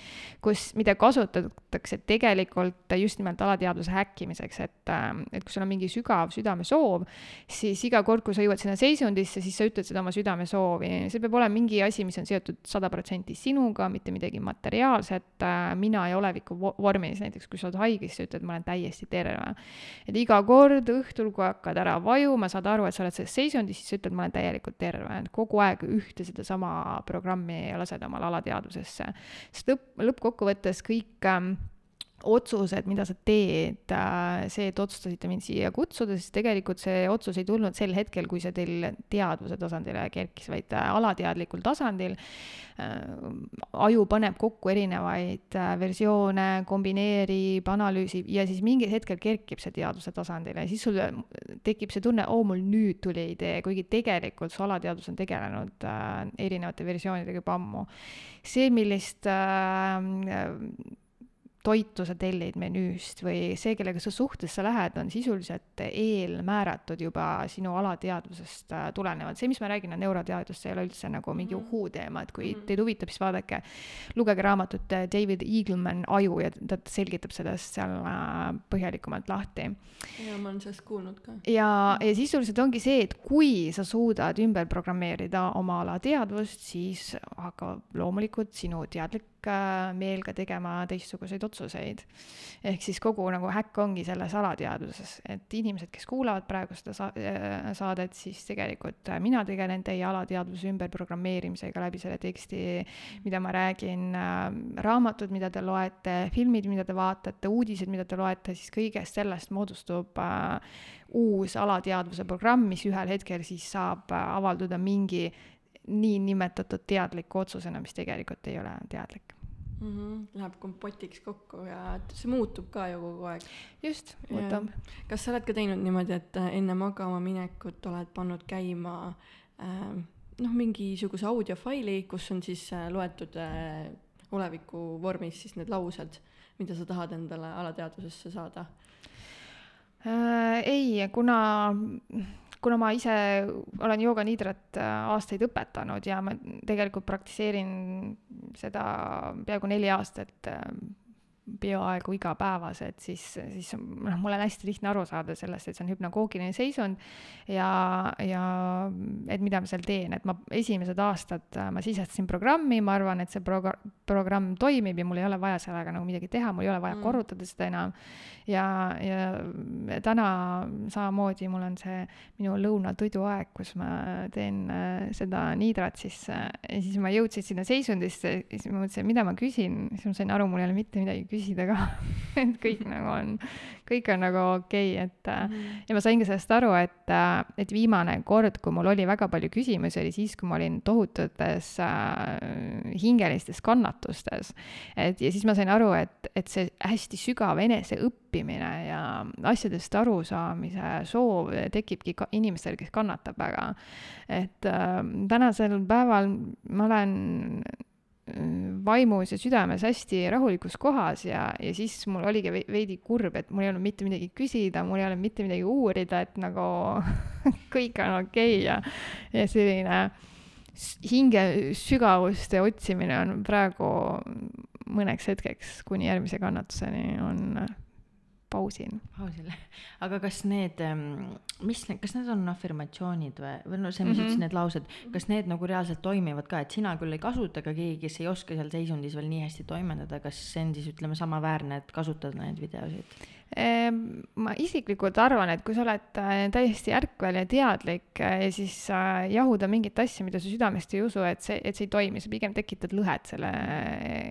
kus, mida kasutatakse tegelikult just nimelt alateadvuse häkkimiseks, et, äh, et kui sul on mingi sügav südamesoov, siis iga kord, kui sa jõuad sinna seisundisse, siis sa ütled seda oma südamesoovi. see peab olema mingi asi, mis on seotud sada protsenti sinuga, mitte midagi materiaalset, mina ja oleviku vormis, näiteks kui sa oled haige, siis sa ütled, ma olen täiesti terve. et iga kord õhtul, kui hakkad ära vajuma, saad aru, et sa oled selles seisundis, siis sa ütled, ma olen täielikult terve, et kogu aeg ühte sedasama programmi lased omale alateadvusesse. sest lõpp, lõppkokkuvõttes kõik ähm, otsused, mida sa teed, äh, see, et otsustasite mind siia kutsuda, siis tegelikult see otsus ei tulnud sel hetkel, kui see teil teadvuse tasandile kerkis, vaid äh, alateadlikul tasandil. Äh, aju paneb kokku erinevaid versioone, kombineerib, analüüsib ja siis mingil hetkel kerkib see teadvuse tasandile ja siis sul tekib see tunne, oo, mul nüüd tuli idee, kuigi tegelikult su alateadvus on tegelenud erinevate versioonidega juba ammu. see, millist toitu sa tellid menüüst või see, kellega sa suhtesse lähed, on sisuliselt eelmääratud juba sinu alateadvusest äh, tulenevalt. see, mis ma räägin, on neuroteadus, see ei ole üldse nagu mingi mhm. uhuu teema, et kui -hmm. teid huvitab, siis vaadake, lugege raamatut äh, David Eagleman Aju ja ta selgitab sellest seal äh, põhjalikumalt lahti. ja ma olen sellest kuulnud ka. ja, ja sisuliselt ongi see, et kui sa suudad ümber programmeerida oma alateadvust, siis hakkab loomulikult sinu teadlik meel ka tegema teistsuguseid otsuseid. ehk siis kogu nagu häkk ongi selles alateadvuses, et inimesed, kes kuulavad praegu seda sa-, äh, saadet, siis tegelikult äh, mina tegelen teie alateadvuse ümberprogrammeerimisega läbi selle teksti, mida ma räägin, äh, raamatud, mida te loete, filmid, mida te vaatate, uudised, mida te loete, siis kõigest sellest moodustub uus alateadvuse programm, mis ühel hetkel siis saab avalduda mingi niinimetatud teadliku otsusena, mis tegelikult ei ole teadlik mm. -hmm. Läheb kompotiks kokku ja see muutub ka ju kogu aeg. just, muutub. kas sa oled ka teinud niimoodi, et äh, enne magama minekut oled pannud käima äh, noh, mingisuguse audiofaili, kus on siis äh, loetud äh, oleviku vormis siis need laused, mida sa tahad endale alateadvusesse saada äh,? ei, kuna kuna ma ise olen jooganiidrat äh, aastaid õpetanud ja ma tegelikult praktiseerin seda peaaegu neli aastat äh, peaaegu igapäevased, siis, siis noh, mul on hästi lihtne aru saada sellest, et see on hüpnagoogiline seisund ja, ja et mida ma seal teen, et ma esimesed aastad äh, ma sisestasin programmi, ma arvan, et see progr-, programm toimib ja mul ei ole vaja sellega nagu midagi teha, mul ei ole vaja mm. korrutada seda enam. ja, ja täna samamoodi mul on see minu lõunatoiduaeg, kus ma teen äh, seda niidrat, siis äh, ja siis ma jõudsin sinna seisundisse, siis ma mõtlesin, mida ma küsin, siis ma sain aru, mul ei ole mitte midagi küsida küsida ka et kõik nagu on, kõik on nagu okei okay,, et mm. ja ma sain ka sellest aru, et, äh, et viimane kord, kui mul oli väga palju küsimusi, oli siis, kui ma olin tohututes äh, hingelistes kannatustes. et ja siis ma sain aru, et, et see hästi sügav eneseõppimine ja asjadest arusaamise soov tekibki ka inimestel, kes kannatab väga. et äh, tänasel päeval ma olen vaimus ja südames hästi rahulikus kohas ja, ja siis mul oligi veidi kurb, et mul ei olnud mitte midagi küsida, mul ei olnud mitte midagi uurida, et nagu kõik on okei okay ja, ja selline hinge sügavuste otsimine on praegu mõneks hetkeks kuni järgmise kannatuseni on pausil. pausil, aga kas need, mis, kas need on afirmatsioonid või, või no see, mis mm -hmm. ütlesid, need laused, kas need nagu reaalselt toimivad ka, et sina küll ei kasuta, aga keegi, kes ei oska seal seisundis veel nii hästi toimetada, kas see on siis ütleme samaväärne, et kasutada neid videosid? Ma isiklikult arvan, et kui sa oled äh, täiesti ärkvel ja teadlik äh, siis äh, jahuda mingit asja, mida sa südamest ei usu, et see, et see ei toimi, sa pigem tekitad lõhet selle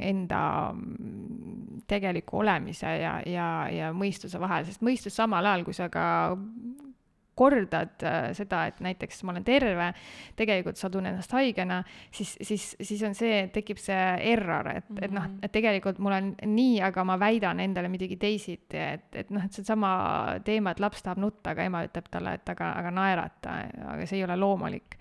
enda mm, tegeliku olemise ja, ja, ja mõistuse vahel, sest mõistus samal ajal, kui sa ka kordad äh, seda, et näiteks ma olen terve, tegelikult sa tunned ennast haigena, siis, siis, siis on see, tekib see error, et mm, -hmm. et noh, mhm. et tegelikult mul on nii, aga ma väidan endale midagi teisiti, et, et noh, et seesama teema, et laps tahab nutta, aga ema ütleb talle, et aga, aga naerata, aga see ei ole loomulik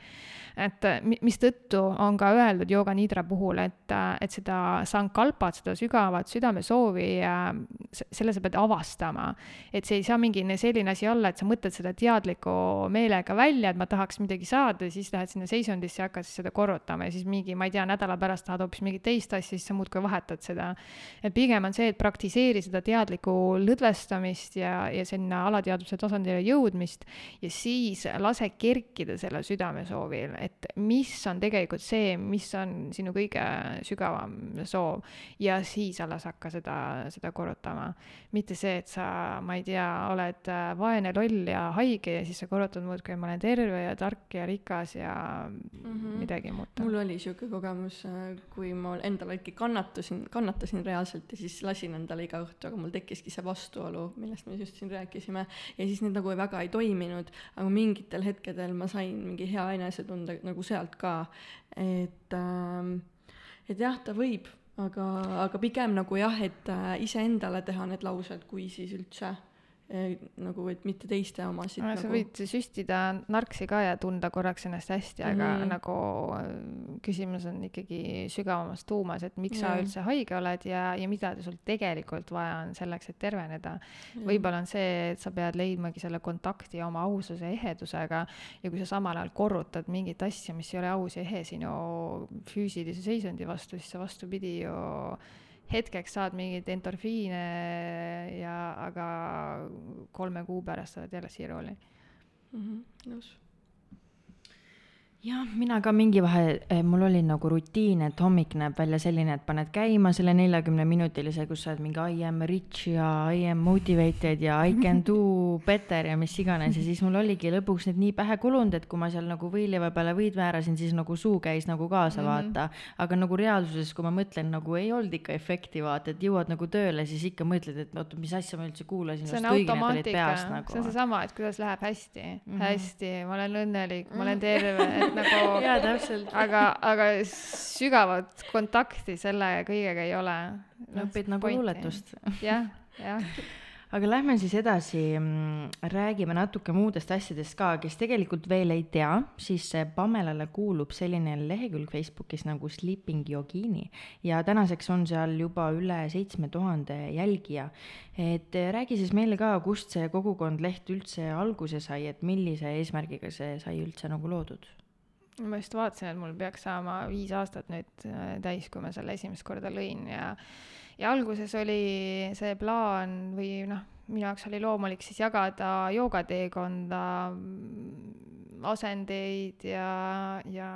et äh, mistõttu on ka öeldud jooga nidra puhul, et, äh, et seda sankalpat, seda sügavat südamesoovi, äh, selle sa pead avastama. et see ei saa mingi selline asi olla, et sa mõtled seda teadliku meelega välja, et ma tahaks midagi saada, siis lähed sinna seisundisse ja hakkad siis seda korrutama ja siis mingi, ma ei tea, nädala pärast tahad hoopis mingit teist asja, siis sa muudkui vahetad seda. et pigem on see, et praktiseeri seda teadlikku lõdvestamist ja, ja sinna alateadvuse tasandile jõudmist ja siis lase kerkida selle südamesoovil, et mis on tegelikult see, mis on sinu kõige sügavam soov ja siis alles hakka seda, seda korrutama. mitte see, et sa, ma ei tea, oled äh, vaene, loll ja haige ja siis sa korrutad muudkui, ma olen terve ja tark ja rikas ja mm -hmm. midagi muud. mul oli sihuke kogemus, äh, kui ma endale ikka kannatasin, kannatasin reaalselt ja siis lasin endale iga õhtu, aga mul tekkiski see vastuolu, millest me just siin rääkisime. ja siis need nagu väga ei toiminud, aga mingitel hetkedel ma sain mingi hea enesetunde nagu sealt ka, et äh, et jah, ta võib, aga, aga pigem nagu jah, et äh, iseendale teha need laused, kui siis üldse nagu, et mitte teiste omasid no,. Nagu... sa võid süstida narksi ka ja tunda korraks ennast hästi, aga mm. nagu äh, küsimus on ikkagi sügavamas tuumas, et miks mm. sa üldse haige oled ja, ja mida sul tegelikult vaja on selleks, et terveneda mm.. võib-olla on see, et sa pead leidmagi selle kontakti oma aususe ehedusega ja kui sa samal ajal korrutad mingit asja, mis ei ole aus ja ehe sinu füüsilise seisundi vastu, siis sa vastupidi ju hetkeks saad mingeid endorfiine ja, aga kolme kuu pärast oled jälle siiruli mm. -hmm, nõus jah, mina ka mingi vahe, eh, mul oli nagu rutiin, et hommik näeb välja selline, et paned käima selle neljakümneminutilise, kus sa oled mingi I am rich ja I am motivated ja I can do better ja mis iganes ja siis mul oligi lõpuks need nii pähe kulunud, et kui ma seal nagu võileiva peale võid määrasin, siis nagu suu käis nagu kaasa mm, -hmm. vaata. aga nagu reaalsuses, kui ma mõtlen, nagu ei olnud ikka efekti, vaata, et jõuad nagu tööle, siis ikka mõtled, et oota, mis asja ma üldse kuulasin. see on automaatika, nagu. see on seesama, et kuidas läheb hästi mm, -hmm. hästi, ma olen õnnelik, ma olen terve et nagu jaa, täpselt. aga, aga sügavat kontakti selle kõigega ei ole. õpid nagu luuletust. jah, jah aga lähme siis edasi, mm, räägime natuke muudest asjadest ka, kes tegelikult veel ei tea, siis Pamelale kuulub selline lehekülg Facebookis nagu Sleeping Yogini ja tänaseks on seal juba üle seitsme tuhande jälgija. et räägi siis meile ka, kust see kogukond Leht üldse alguse sai, et millise eesmärgiga see sai üldse nagu loodud ma just vaatasin, et mul peaks saama viis aastat nüüd äh, täis, kui ma selle esimest korda lõin ja ja alguses oli see plaan või noh, minu jaoks oli loomulik siis jagada joogateekonda, mm, asendeid ja, ja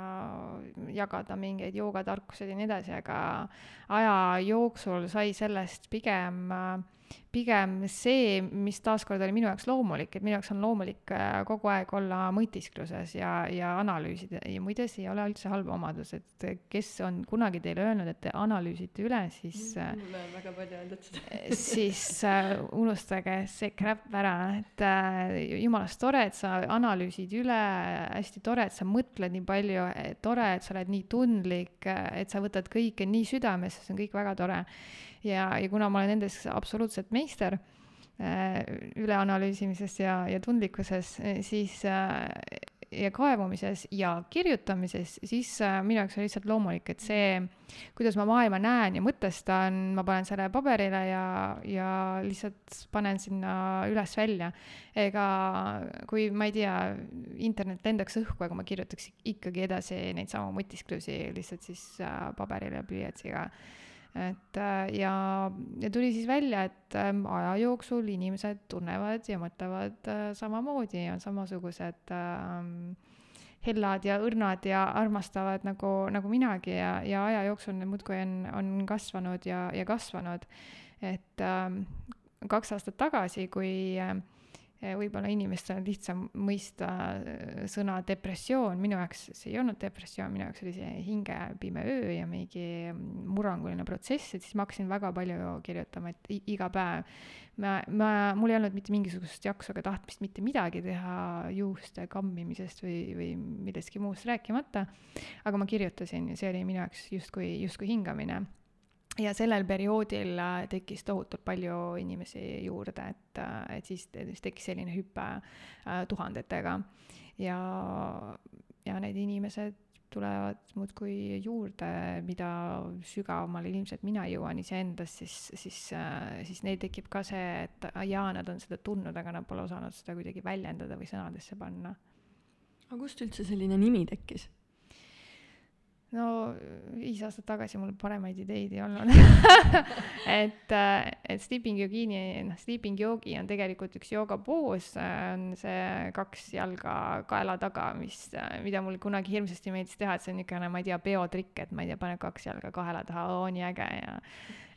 jagada mingeid joogatarkuseid ja nii edasi, aga aja jooksul sai sellest pigem äh, pigem see, mis taaskord oli minu jaoks loomulik, et minu jaoks on loomulik äh, kogu aeg olla mõtiskluses ja, ja analüüsida. Ja muide, see ei ole üldse halb omadus, et kes on kunagi teile öelnud, et te analüüsite üle, siis äh, mulle on väga palju öeldud seda. äh, siis äh, unustage see crap ära, et äh, jumalast tore, et sa analüüsid üle, hästi tore, et sa mõtled nii palju, tore, et sa oled nii tundlik, et sa võtad kõike nii südamesse, see on kõik väga tore ja, ja kuna ma olen nendes absoluutselt meister äh, üleanalüüsimises ja, ja tundlikkuses, siis äh, ja kaevumises ja kirjutamises, siis äh, minu jaoks on lihtsalt loomulik, et see, kuidas ma maailma näen ja mõtestan, ma panen selle paberile ja, ja lihtsalt panen sinna üles välja. ega kui ma ei tea, internet lendaks õhku, aga ma kirjutaks ikkagi edasi neid samu mõtisklusi lihtsalt siis paberile ja pliiatsiga et äh, ja, ja tuli siis välja, et ähm, aja jooksul inimesed tunnevad ja mõtlevad äh, samamoodi, on samasugused ähm, hellad ja õrnad ja armastavad nagu, nagu minagi ja, ja aja jooksul need muudkui on, on kasvanud ja, ja kasvanud. et ähm, kaks aastat tagasi, kui äh, võib-olla inimestel on lihtsam mõista äh, sõna depressioon, minu jaoks see ei olnud depressioon, minu jaoks oli see hingepime öö ja mingi murranguline protsess, et siis ma hakkasin väga palju kirjutama, et iga päev. Ma, ma, mul ei olnud mitte mingisugust jaksu ega tahtmist mitte midagi teha juuste kammimisest või, või millestki muust rääkimata, aga ma kirjutasin ja see oli minu jaoks justkui, justkui hingamine ja sellel perioodil äh, tekkis tohutult palju inimesi juurde, et, äh, et siis, siis tekkis selline hüpe äh, tuhandetega ja, ja need inimesed tulevad muudkui juurde, mida sügavamale ilmselt mina jõuan iseendas, siis, siis, siis neil tekib ka see, et jaa, nad on seda tundnud, aga nad pole osanud seda kuidagi väljendada või sõnadesse panna. aga kust üldse selline nimi tekkis? No viis aastat tagasi mul paremaid ideid ei olnud. Et, äh, et sleeping yogini, noh, sleeping yogi on tegelikult üks joogapoos, on see kaks jalga kaela taga, mis, mida mul kunagi hirmsasti meeldis teha, et see on niisugune, ma ei tea, peotrikk, et ma ei tea, paned kaks jalga kaela taha, oo nii äge ja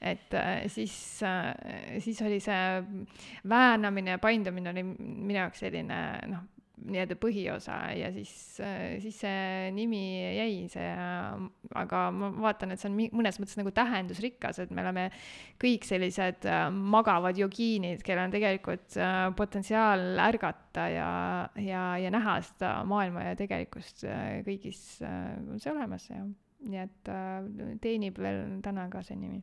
et äh, siis, äh, siis oli see väänamine ja paindumine oli minu jaoks selline noh, nii-öelda põhiosa ja siis, siis see nimi jäi, see, aga ma vaatan, et see on mõnes mõttes nagu tähendusrikas, et me oleme kõik sellised äh, magavad jogiinid, kellel on tegelikult äh, potentsiaal ärgata ja, ja, ja näha seda maailma ja tegelikkust äh, kõigis on see olemas ja nii et teenib veel täna ka see nimi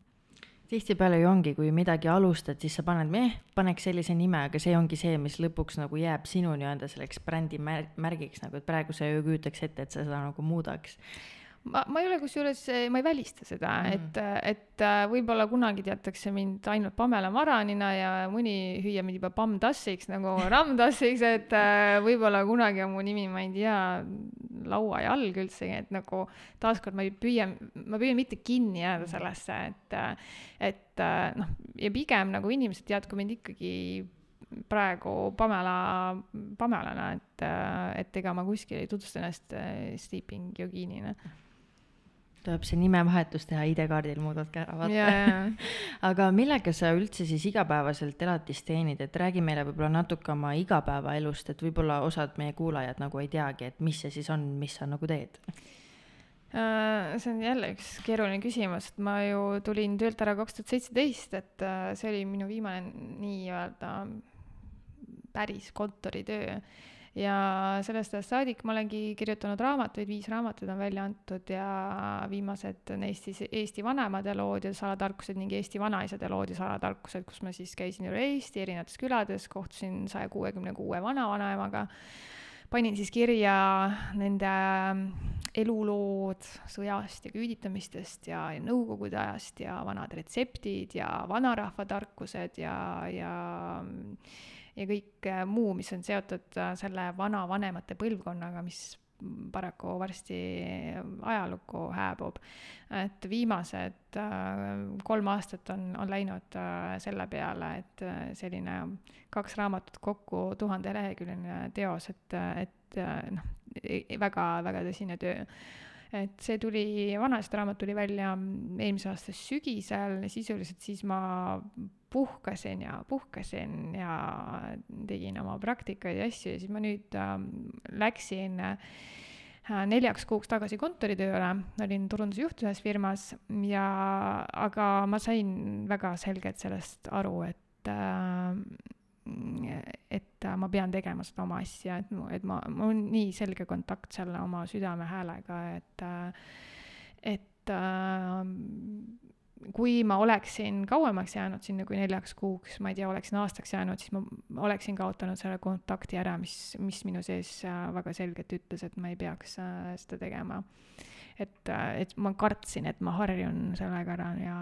tihtipeale ju ongi, kui midagi alustad, siis sa paned, meh, paneks sellise nime, aga see ongi see, mis lõpuks nagu jääb sinu nii-öelda selleks brändi mär-, märgiks nagu, et praegu sa ju ei kujutaks ette, et sa seda nagu muudaks. Ma, ma ei ole kusjuures, ma ei välista seda mm, et, et äh, võib-olla kunagi teatakse mind ainult Pamela Maranina ja mõni hüüab mind juba Pam Tassiks nagu Ram Tassiks, et äh, võib-olla kunagi on mu nimi, ma ei tea, laua jalg üldsegi, et nagu taaskord ma ei püüa, ma püüan mitte kinni jääda sellesse, et, et noh, ja pigem nagu inimesed teavad, kui mind ikkagi praegu Pamela, Pamelana, et, et ega ma kuskil ei tutvusta ennast sleeping yogiinina tuleb see nimevahetus teha, ID-kaardil muudad ka ära, vaata. aga millega sa üldse siis igapäevaselt elatist teenid, et räägi meile võib-olla natuke oma igapäevaelust, et võib-olla osad meie kuulajad nagu ei teagi, et mis see siis on, mis sa nagu teed uh,? see on jälle üks keeruline küsimus, et ma ju tulin töölt ära kaks tuhat seitseteist, et uh, see oli minu viimane nii-öelda päris kontoritöö ja sellest ajast saadik ma olengi kirjutanud raamatuid, viis raamatut on välja antud ja viimased neist siis Eesti vanemade lood ja salatarkused ning Eesti vanaisade lood ja salatarkused, kus ma siis käisin üle Eesti erinevates külades, kohtusin saja kuuekümne kuue vanavanaemaga, panin siis kirja nende elulood sõjast ja küüditamistest ja, ja nõukogude ajast ja vanad retseptid ja vanarahva tarkused ja, ja ja kõik äh, muu, mis on seotud äh, selle vanavanemate põlvkonnaga, mis paraku varsti ajalukku hääbub. et viimased äh, kolm aastat on, on läinud selle peale, et selline kaks raamatut kokku tuhandeleheküljeline teos, et, et noh, väga-väga tõsine töö et see tuli, vanasti raamat tuli välja eelmise aasta sügisel, sisuliselt siis ma puhkasin ja puhkasin ja tegin oma praktikaid ja asju ja siis ma nüüd äh, läksin äh, neljaks kuuks tagasi kontoritööle, olin turundusjuht ühes firmas ja, aga ma sain väga selgelt sellest aru, et äh, et ma pean tegema seda oma asja, et mu, et ma, mul on nii selge kontakt selle oma südame häälega, et, et äh, kui ma oleksin kauemaks jäänud sinna kui neljaks kuuks, ma ei tea, oleksin aastaks jäänud, siis ma oleksin kaotanud selle kontakti ära, mis, mis minu sees äh, väga selgelt ütles, et ma ei peaks äh, seda tegema. et, et ma kartsin, et ma harjun sellega ära ja,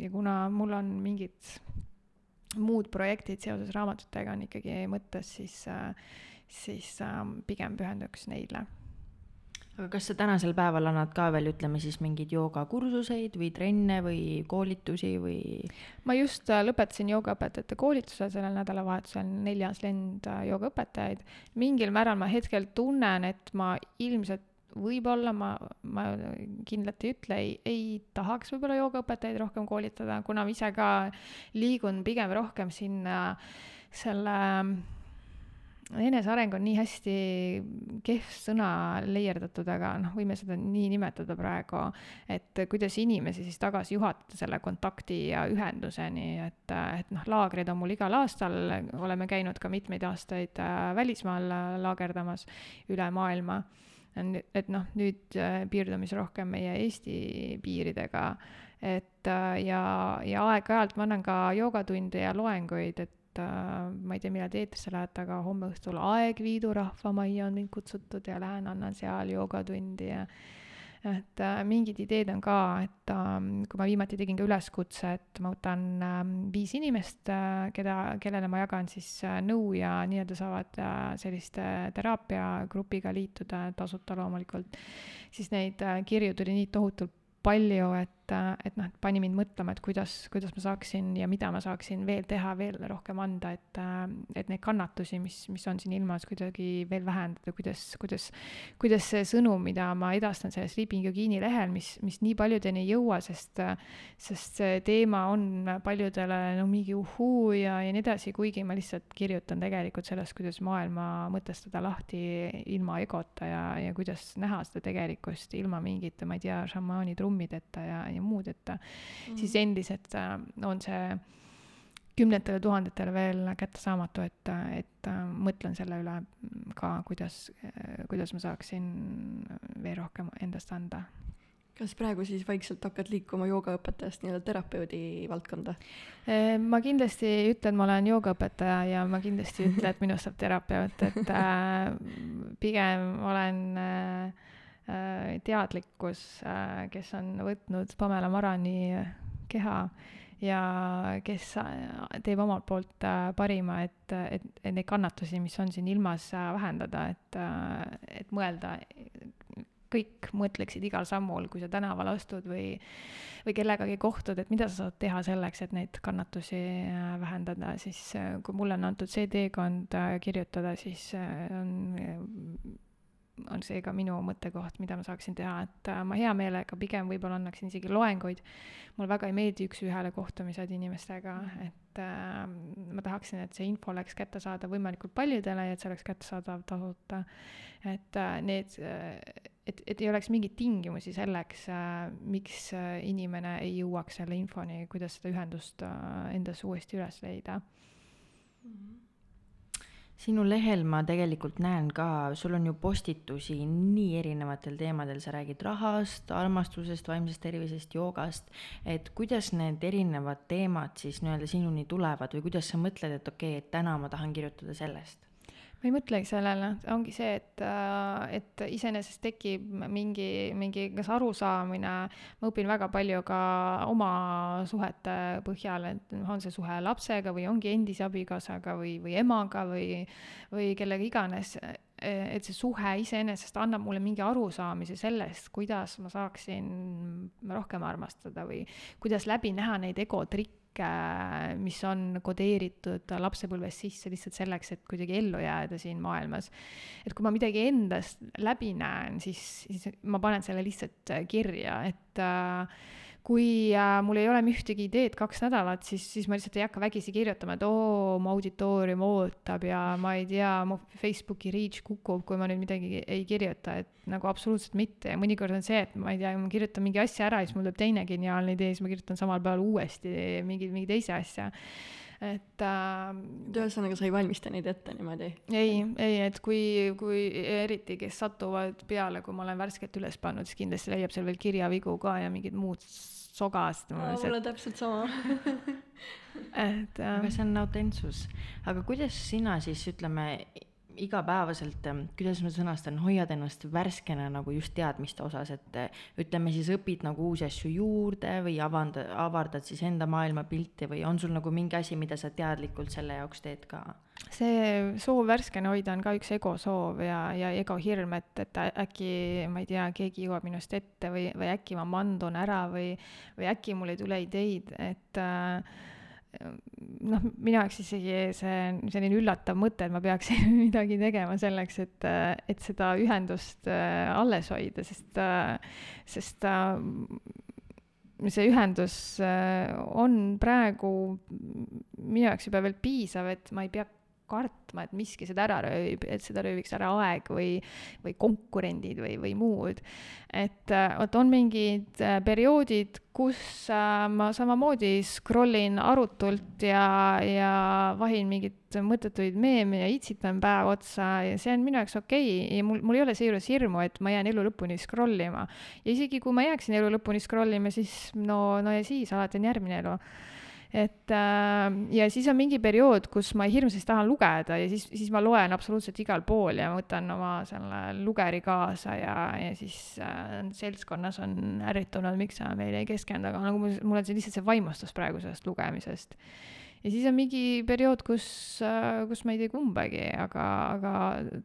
ja kuna mul on mingid muud projektid seoses raamatutega on ikkagi mõttes, siis, siis pigem pühenduks neile aga kas sa tänasel päeval annad ka veel, ütleme siis mingeid joogakursuseid või trenne või koolitusi või? ma just äh, lõpetasin joogaõpetajate koolituse sellel nädalavahetusel, neljas lend äh, joogaõpetajaid. mingil määral ma hetkel tunnen, et ma ilmselt võib-olla ma, ma kindlalt ei ütle, ei, ei tahaks võib-olla joogaõpetajaid rohkem koolitada, kuna ma ise ka liigun pigem rohkem sinna selle eneseareng on nii hästi kehv sõna leierdatud, aga noh, võime seda nii nimetada praegu, et kuidas inimesi siis tagasi juhatada selle kontakti ja ühenduseni, et, et noh, laagreid on mul igal aastal, oleme käinud ka mitmeid aastaid äh, välismaal laagerdamas üle maailma. et noh, nüüd äh, piirdume siis rohkem meie Eesti piiridega, et äh, ja, ja aeg-ajalt ma annan ka joogatunde ja loenguid, et et äh, ma ei tea, millal te eetrisse lähete, aga homme õhtul Aegviidu rahvamajja on mind kutsutud ja lähen annan seal joogatundi ja et äh, mingid ideed on ka, et äh, kui ma viimati tegin ka üleskutse, et ma võtan äh, viis inimest äh,, keda, kellele ma jagan siis nõu ja nii-öelda saavad selliste teraapiagrupiga liituda, tasuta loomulikult, siis neid kirju tuli nii tohutult palju, et et, et noh, pani mind mõtlema, et kuidas, kuidas ma saaksin ja mida ma saaksin veel teha, veel rohkem anda, et, et neid kannatusi, mis, mis on siin ilmas, kuidagi veel vähendada, kuidas, kuidas, kuidas see sõnum, mida ma edastan selles Sleeping Yogiini lehel, mis, mis nii paljudeni ei jõua, sest, sest see teema on paljudele no mingi uhuu ja, ja nii edasi, kuigi ma lihtsalt kirjutan tegelikult sellest, kuidas maailma mõtestada lahti ilma egota ja, ja kuidas näha seda tegelikkust ilma mingite, ma ei tea, šamaani trummideta ja, ja muud, et mm siis endiselt äh, on see kümnetele tuhandetele veel kättesaamatu, et, et äh, mõtlen selle üle ka, kuidas, kuidas ma saaksin veel rohkem endast anda kas praegu siis vaikselt hakkad liikuma joogaõpetajast nii-öelda terapeudi valdkonda? Ma kindlasti ei ütle, et ma olen joogaõpetaja ja ma kindlasti ei ütle, et minust saab terapeut, et äh, pigem olen Äh, teadlikkus, äh, kes on võtnud Pamela Marani keha ja kes äh, teeb omalt poolt parima, et, et, et neid kannatusi, mis on siin ilmas, vähendada, et, et mõelda, kõik mõtleksid igal sammul, kui sa tänaval astud või, või kellegagi kohtud, et mida sa saad teha selleks, et neid kannatusi vähendada, siis kui mulle on antud see teekond kirjutada, siis on on see ka minu mõttekoht, mida ma saaksin teha, et äh, ma hea meelega pigem võib-olla annaksin isegi loenguid. mulle väga ei meeldi üks-ühele kohtumised inimestega, mhm. et äh, ma tahaksin, et see info oleks kättesaadav võimalikult paljudele ja et see oleks kättesaadav tasuta. et äh, need äh,, et, et ei oleks mingeid tingimusi selleks äh,, miks äh, inimene ei jõuaks selle infoni, kuidas seda ühendust äh, endas uuesti üles leida mm. -hmm sinu lehel ma tegelikult näen ka, sul on ju postitusi nii erinevatel teemadel, sa räägid rahast, armastusest, vaimsest tervisest, joogast, et kuidas need erinevad teemad siis nii-öelda sinuni tulevad või kuidas sa mõtled, et okei okay,, et täna ma tahan kirjutada sellest? Ma ei mõtlegi sellele, ongi see, et, äh, et iseenesest tekib mingi, mingi kas arusaamine, ma õpin väga palju ka oma suhete põhjal, et on see suhe lapsega või ongi endise abikaasaga või, või emaga või, või kellega iganes, et see suhe iseenesest annab mulle mingi arusaamise sellest, kuidas ma saaksin rohkem armastada või kuidas läbi näha neid egotrikke mis on kodeeritud lapsepõlvest sisse lihtsalt selleks, et kuidagi ellu jääda siin maailmas. et kui ma midagi endast läbi näen, siis, siis ma panen selle lihtsalt kirja, et äh, kui äh, mul ei ole ühtegi ideed kaks nädalat, siis, siis ma lihtsalt ei hakka vägisi kirjutama, et oo, mu auditoorium ootab ja ma ei tea, mu Facebooki reach kukub, kui ma nüüd midagi ei kirjuta, et nagu absoluutselt mitte ja mõnikord on see, et ma ei tea, ma kirjutan mingi asja ära ja siis mul tuleb teine geniaalne idee, siis ma kirjutan samal päeval uuesti mingi, mingi teise asja et äh,. ühesõnaga, sa ei valmista neid ette niimoodi? ei, ei, et kui, kui eriti, kes satuvad peale, kui ma olen värskelt üles pannud, siis kindlasti leiab seal veel kirjavigu ka ja mingid muud sogast. mul on täpselt sama et äh, aga see on autentsus. aga kuidas sina siis, ütleme, igapäevaselt, kuidas ma sõnastan, hoiad ennast värskena nagu just teadmiste osas, et äh, ütleme siis õpid nagu uusi asju juurde või avanda, avardad siis enda maailmapilti või on sul nagu mingi asi, mida sa teadlikult selle jaoks teed ka? See soov värskena hoida on ka üks egosoov ja, ja egohirm, et, et äkki, ma ei tea, keegi jõuab minust ette või, või äkki ma mandun ära või, või äkki mul ei tule ideid, et äh, noh, minu jaoks isegi see selline üllatav mõte, et ma peaksin midagi tegema selleks, et, et seda ühendust äh, alles hoida, sest, äh, sest äh, see ühendus on praegu minu jaoks juba veel piisav, et ma ei pea kartma, et miski seda ära röövib, et seda rööviks ära aeg või, või konkurendid või, või muud. et äh, vot on mingid äh, perioodid, kus äh, ma samamoodi scroll in arutult ja, ja vahin mingeid mõttetuid meeme ja itsitan päev otsa ja see on minu jaoks okei okay. ja mul, mul ei ole seejuures hirmu, et ma jään elu lõpuni scroll ima. ja isegi kui ma jääksin elu lõpuni scroll ima, siis no, no ja siis alati on järgmine elu et äh, ja siis on mingi periood, kus ma hirmsasti tahan lugeda ja siis, siis ma loen absoluutselt igal pool ja võtan oma selle lugeri kaasa ja, ja siis äh, seltskonnas on ärritunud, miks sa meile ei keskendu, aga nagu mul, mul on see lihtsalt see vaimustus praegu sellest lugemisest. Ja siis on mingi periood, kus, äh, kus ma ei tee kumbagi, aga, aga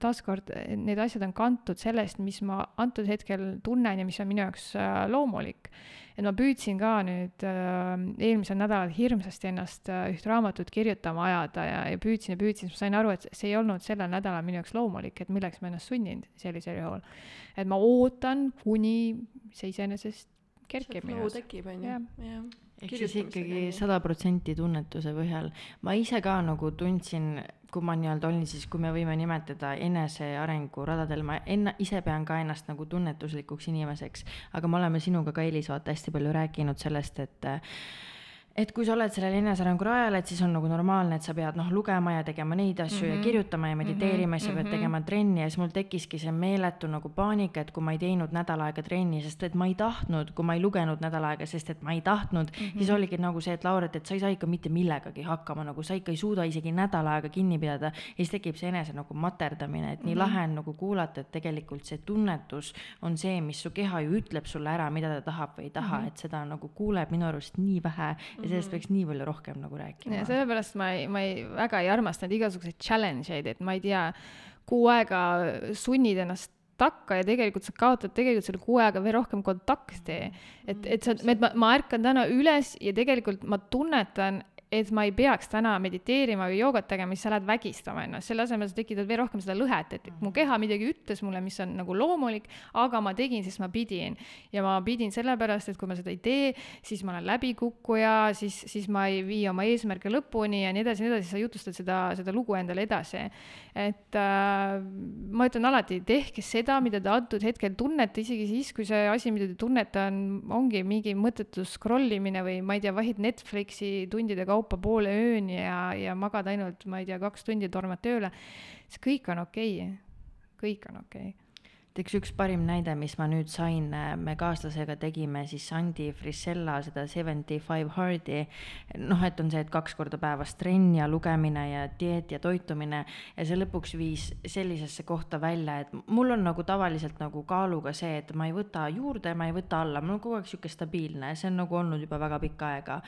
taaskord need asjad on kantud sellest, mis ma antud hetkel tunnen ja mis on minu jaoks äh, loomulik et ma püüdsin ka nüüd äh, eelmisel nädalal hirmsasti ennast äh, üht raamatut kirjutama ajada ja, ja püüdsin ja püüdsin, siis ma sain aru, et see ei olnud sellel nädalal minu jaoks loomulik, et milleks ma ennast sunnin sellisel juhul. et ma ootan, kuni see iseenesest kerkib minu jaoks. tekib, on ju, jah ehk siis ikkagi sada protsenti tunnetuse põhjal. ma ise ka nagu tundsin kui ma nii-öelda olin siis, kui me võime nimetada enesearengu radadel, ma enne, ise pean ka ennast nagu tunnetuslikuks inimeseks, aga me oleme sinuga ka, Elis, vaata hästi palju rääkinud sellest, et et kui sa oled sellel enesearengu rajal, et siis on nagu normaalne, et sa pead noh, lugema ja tegema neid asju mm -hmm. ja mhm. kirjutama ja mediteerima mm -hmm. ja sa pead mm -hmm. tegema trenni ja siis mul tekkiski see meeletu nagu paanika, et kui ma ei teinud nädal aega trenni, sest et ma ei tahtnud, kui ma ei lugenud nädal aega, sest et ma ei tahtnud mm, -hmm. siis oligi nagu see, et Lauret, et sa ei saa ikka mitte millegagi hakkama, nagu sa ikka ei suuda isegi nädal aega kinni pidada. ja siis tekib see enese nagu materdamine, et nii mm -hmm. lahe on nagu kuulata, et tegelikult see tunnetus on see, mis su keha ju ütleb sulle ära, mida ta tahab või ei taha mm, -hmm. et seda nagu kuuleb minu arust nii vähe ja sellest mm -hmm. võiks nii palju rohkem nagu rääkima. ja sellepärast ma ei, ma ei, väga ei armasta neid igasuguseid challenge eid, et ma ei tea, kuu aega sunnid ennast takka ja tegelikult sa kaotad tegelikult selle kuu ajaga veel rohkem kontakti. et, et sa, et ma, ma ärkan täna üles ja tegelikult ma tunnetan, et ma ei peaks täna mediteerima või joogat tegema, siis sa lähed vägistama ennast, selle asemel sa tekitad veel rohkem seda lõhet, et mu keha midagi ütles mulle, mis on nagu loomulik, aga ma tegin, sest ma pidin. ja ma pidin sellepärast, et kui ma seda ei tee, siis ma olen läbikukkuja, siis, siis ma ei vii oma eesmärke lõpuni ja nii edasi nii edasi, sa jutustad seda, seda lugu endale edasi. et äh, ma ütlen alati, tehke seda, mida te antud hetkel tunnete, isegi siis, kui see asi, mida te tunnete, on, ongi mingi mõttetu scroll imine või ma ei tea, vahid Netflixi tundide kaupa kaupa poole ööni ja, ja magad ainult, ma ei tea, kaks tundi, tormad tööle, see kõik on okei okay., kõik on okei okay näiteks üks parim näide, mis ma nüüd sain, äh, me kaaslasega tegime siis Andi Frisella seda seventy five hard'i. noh, et on see, et kaks korda päevas trenn ja lugemine ja dieet ja toitumine ja see lõpuks viis sellisesse kohta välja, et mul on nagu tavaliselt nagu kaaluga see, et ma ei võta juurde, ma ei võta alla, mul on kogu aeg sihuke stabiilne, see on nagu olnud juba väga pikka aega.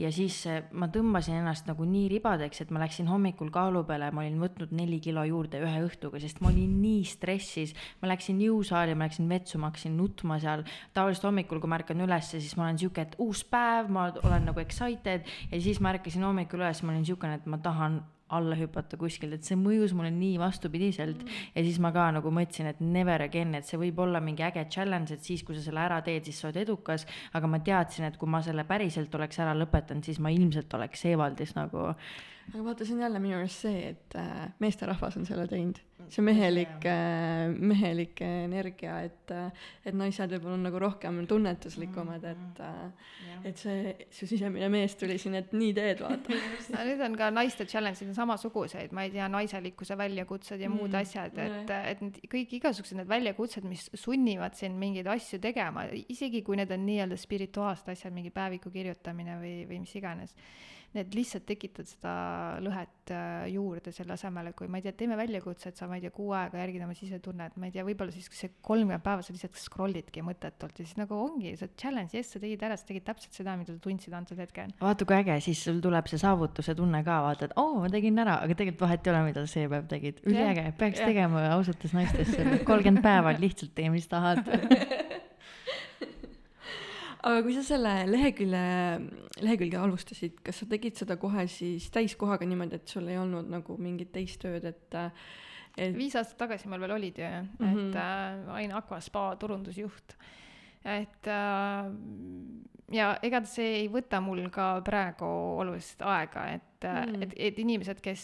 ja siis äh, ma tõmbasin ennast nagu nii ribadeks, et ma läksin hommikul kaalu peale, ma olin võtnud neli kilo juurde ühe õhtuga, sest ma olin nii stressis, ma läksin läksin jõusaali, ma läksin vetsu, ma hakkasin nutma seal. tavaliselt hommikul, kui ma ärkan ülesse, siis ma olen sihuke, et uus päev, ma olen nagu excited ja siis ma ärkasin hommikul üles, ma olin siukene, et ma tahan alla hüpata kuskilt, et see mõjus mulle nii vastupidiselt mm. ja siis ma ka nagu mõtlesin, et never again, et see võib olla mingi äge challenge, et siis, kui sa selle ära teed, siis sa oled edukas. aga ma teadsin, et kui ma selle päriselt oleks ära lõpetanud, siis ma ilmselt oleks Evaldis nagu. Aga vaata, see on jälle minu arust see, et äh, meesterahvas on selle teinud. See mehelik, äh, mehelik energia, et, äh, et naised võib-olla on nagu rohkem tunnetuslikumad, et, äh, et see, su sisemine mees tuli siin, et nii teed, vaata. No nüüd on ka naiste challenge'id on samasuguseid, ma ei tea, naiselikkuse väljakutsed ja muud mm, asjad, et, et need kõik igasugused need väljakutsed, mis sunnivad sind mingeid asju tegema, isegi kui need on nii-öelda spirituaalsed asjad, mingi päeviku kirjutamine või, või mis iganes need lihtsalt tekitavad seda lõhet äh, juurde selle asemel, et kui ma ei tea, teeme väljakutset, sa ma ei tea, kuu aega järgid oma sisetunnet, ma ei tea, võib-olla siis see kolmkümmend päeva sa lihtsalt scroll'idki mõttetult ja siis nagu ongi see challenge, jess, sa tegid ära, sa tegid täpselt seda, mida sa tundsid antud hetkel. vaata kui äge, siis sul tuleb see saavutuse tunne ka, vaata, et oo, ma tegin ära, aga tegelikult vahet ei ole, mida sa see päev tegid. üliäge, peaks jah. tegema ausatest naistest kolmkümmend päeva, lihtsalt tee, mis tahad aga kui sa selle lehekülje, lehekülge alustasid, kas sa tegid seda kohe siis täiskohaga niimoodi, et sul ei olnud nagu mingit teist tööd, et et viis aastat tagasi mul veel olid ju mm, -hmm. Mhm. et äh, Ain Aqua spa turundusjuht. et äh, ja ega see ei võta mul ka praegu oluliselt aega, et mm. Et, et inimesed, kes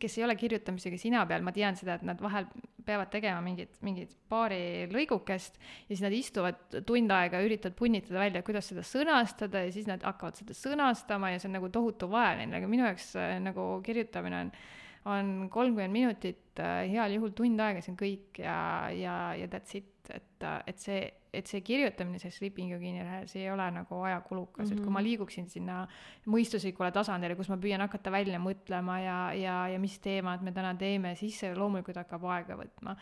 kes ei ole kirjutamisega sina peal, ma tean seda, et nad vahel peavad tegema mingit, mingit paari lõigukest ja siis nad istuvad tund aega ja üritavad punnitada välja, kuidas seda sõnastada ja siis nad hakkavad seda sõnastama ja see on nagu tohutu vaevaline, aga minu jaoks nagu kirjutamine on on kolmkümmend minutit äh,, heal juhul tund aega, see on kõik ja, ja, ja that's it, et, et see, et see kirjutamine, see sleeping yogini, see ei ole nagu ajakulukas mm, -hmm. et kui ma liiguksin sinna mõistuslikule tasandile, kus ma püüan hakata välja mõtlema ja, ja, ja mis teemad me täna teeme, siis see loomulikult hakkab aega võtma.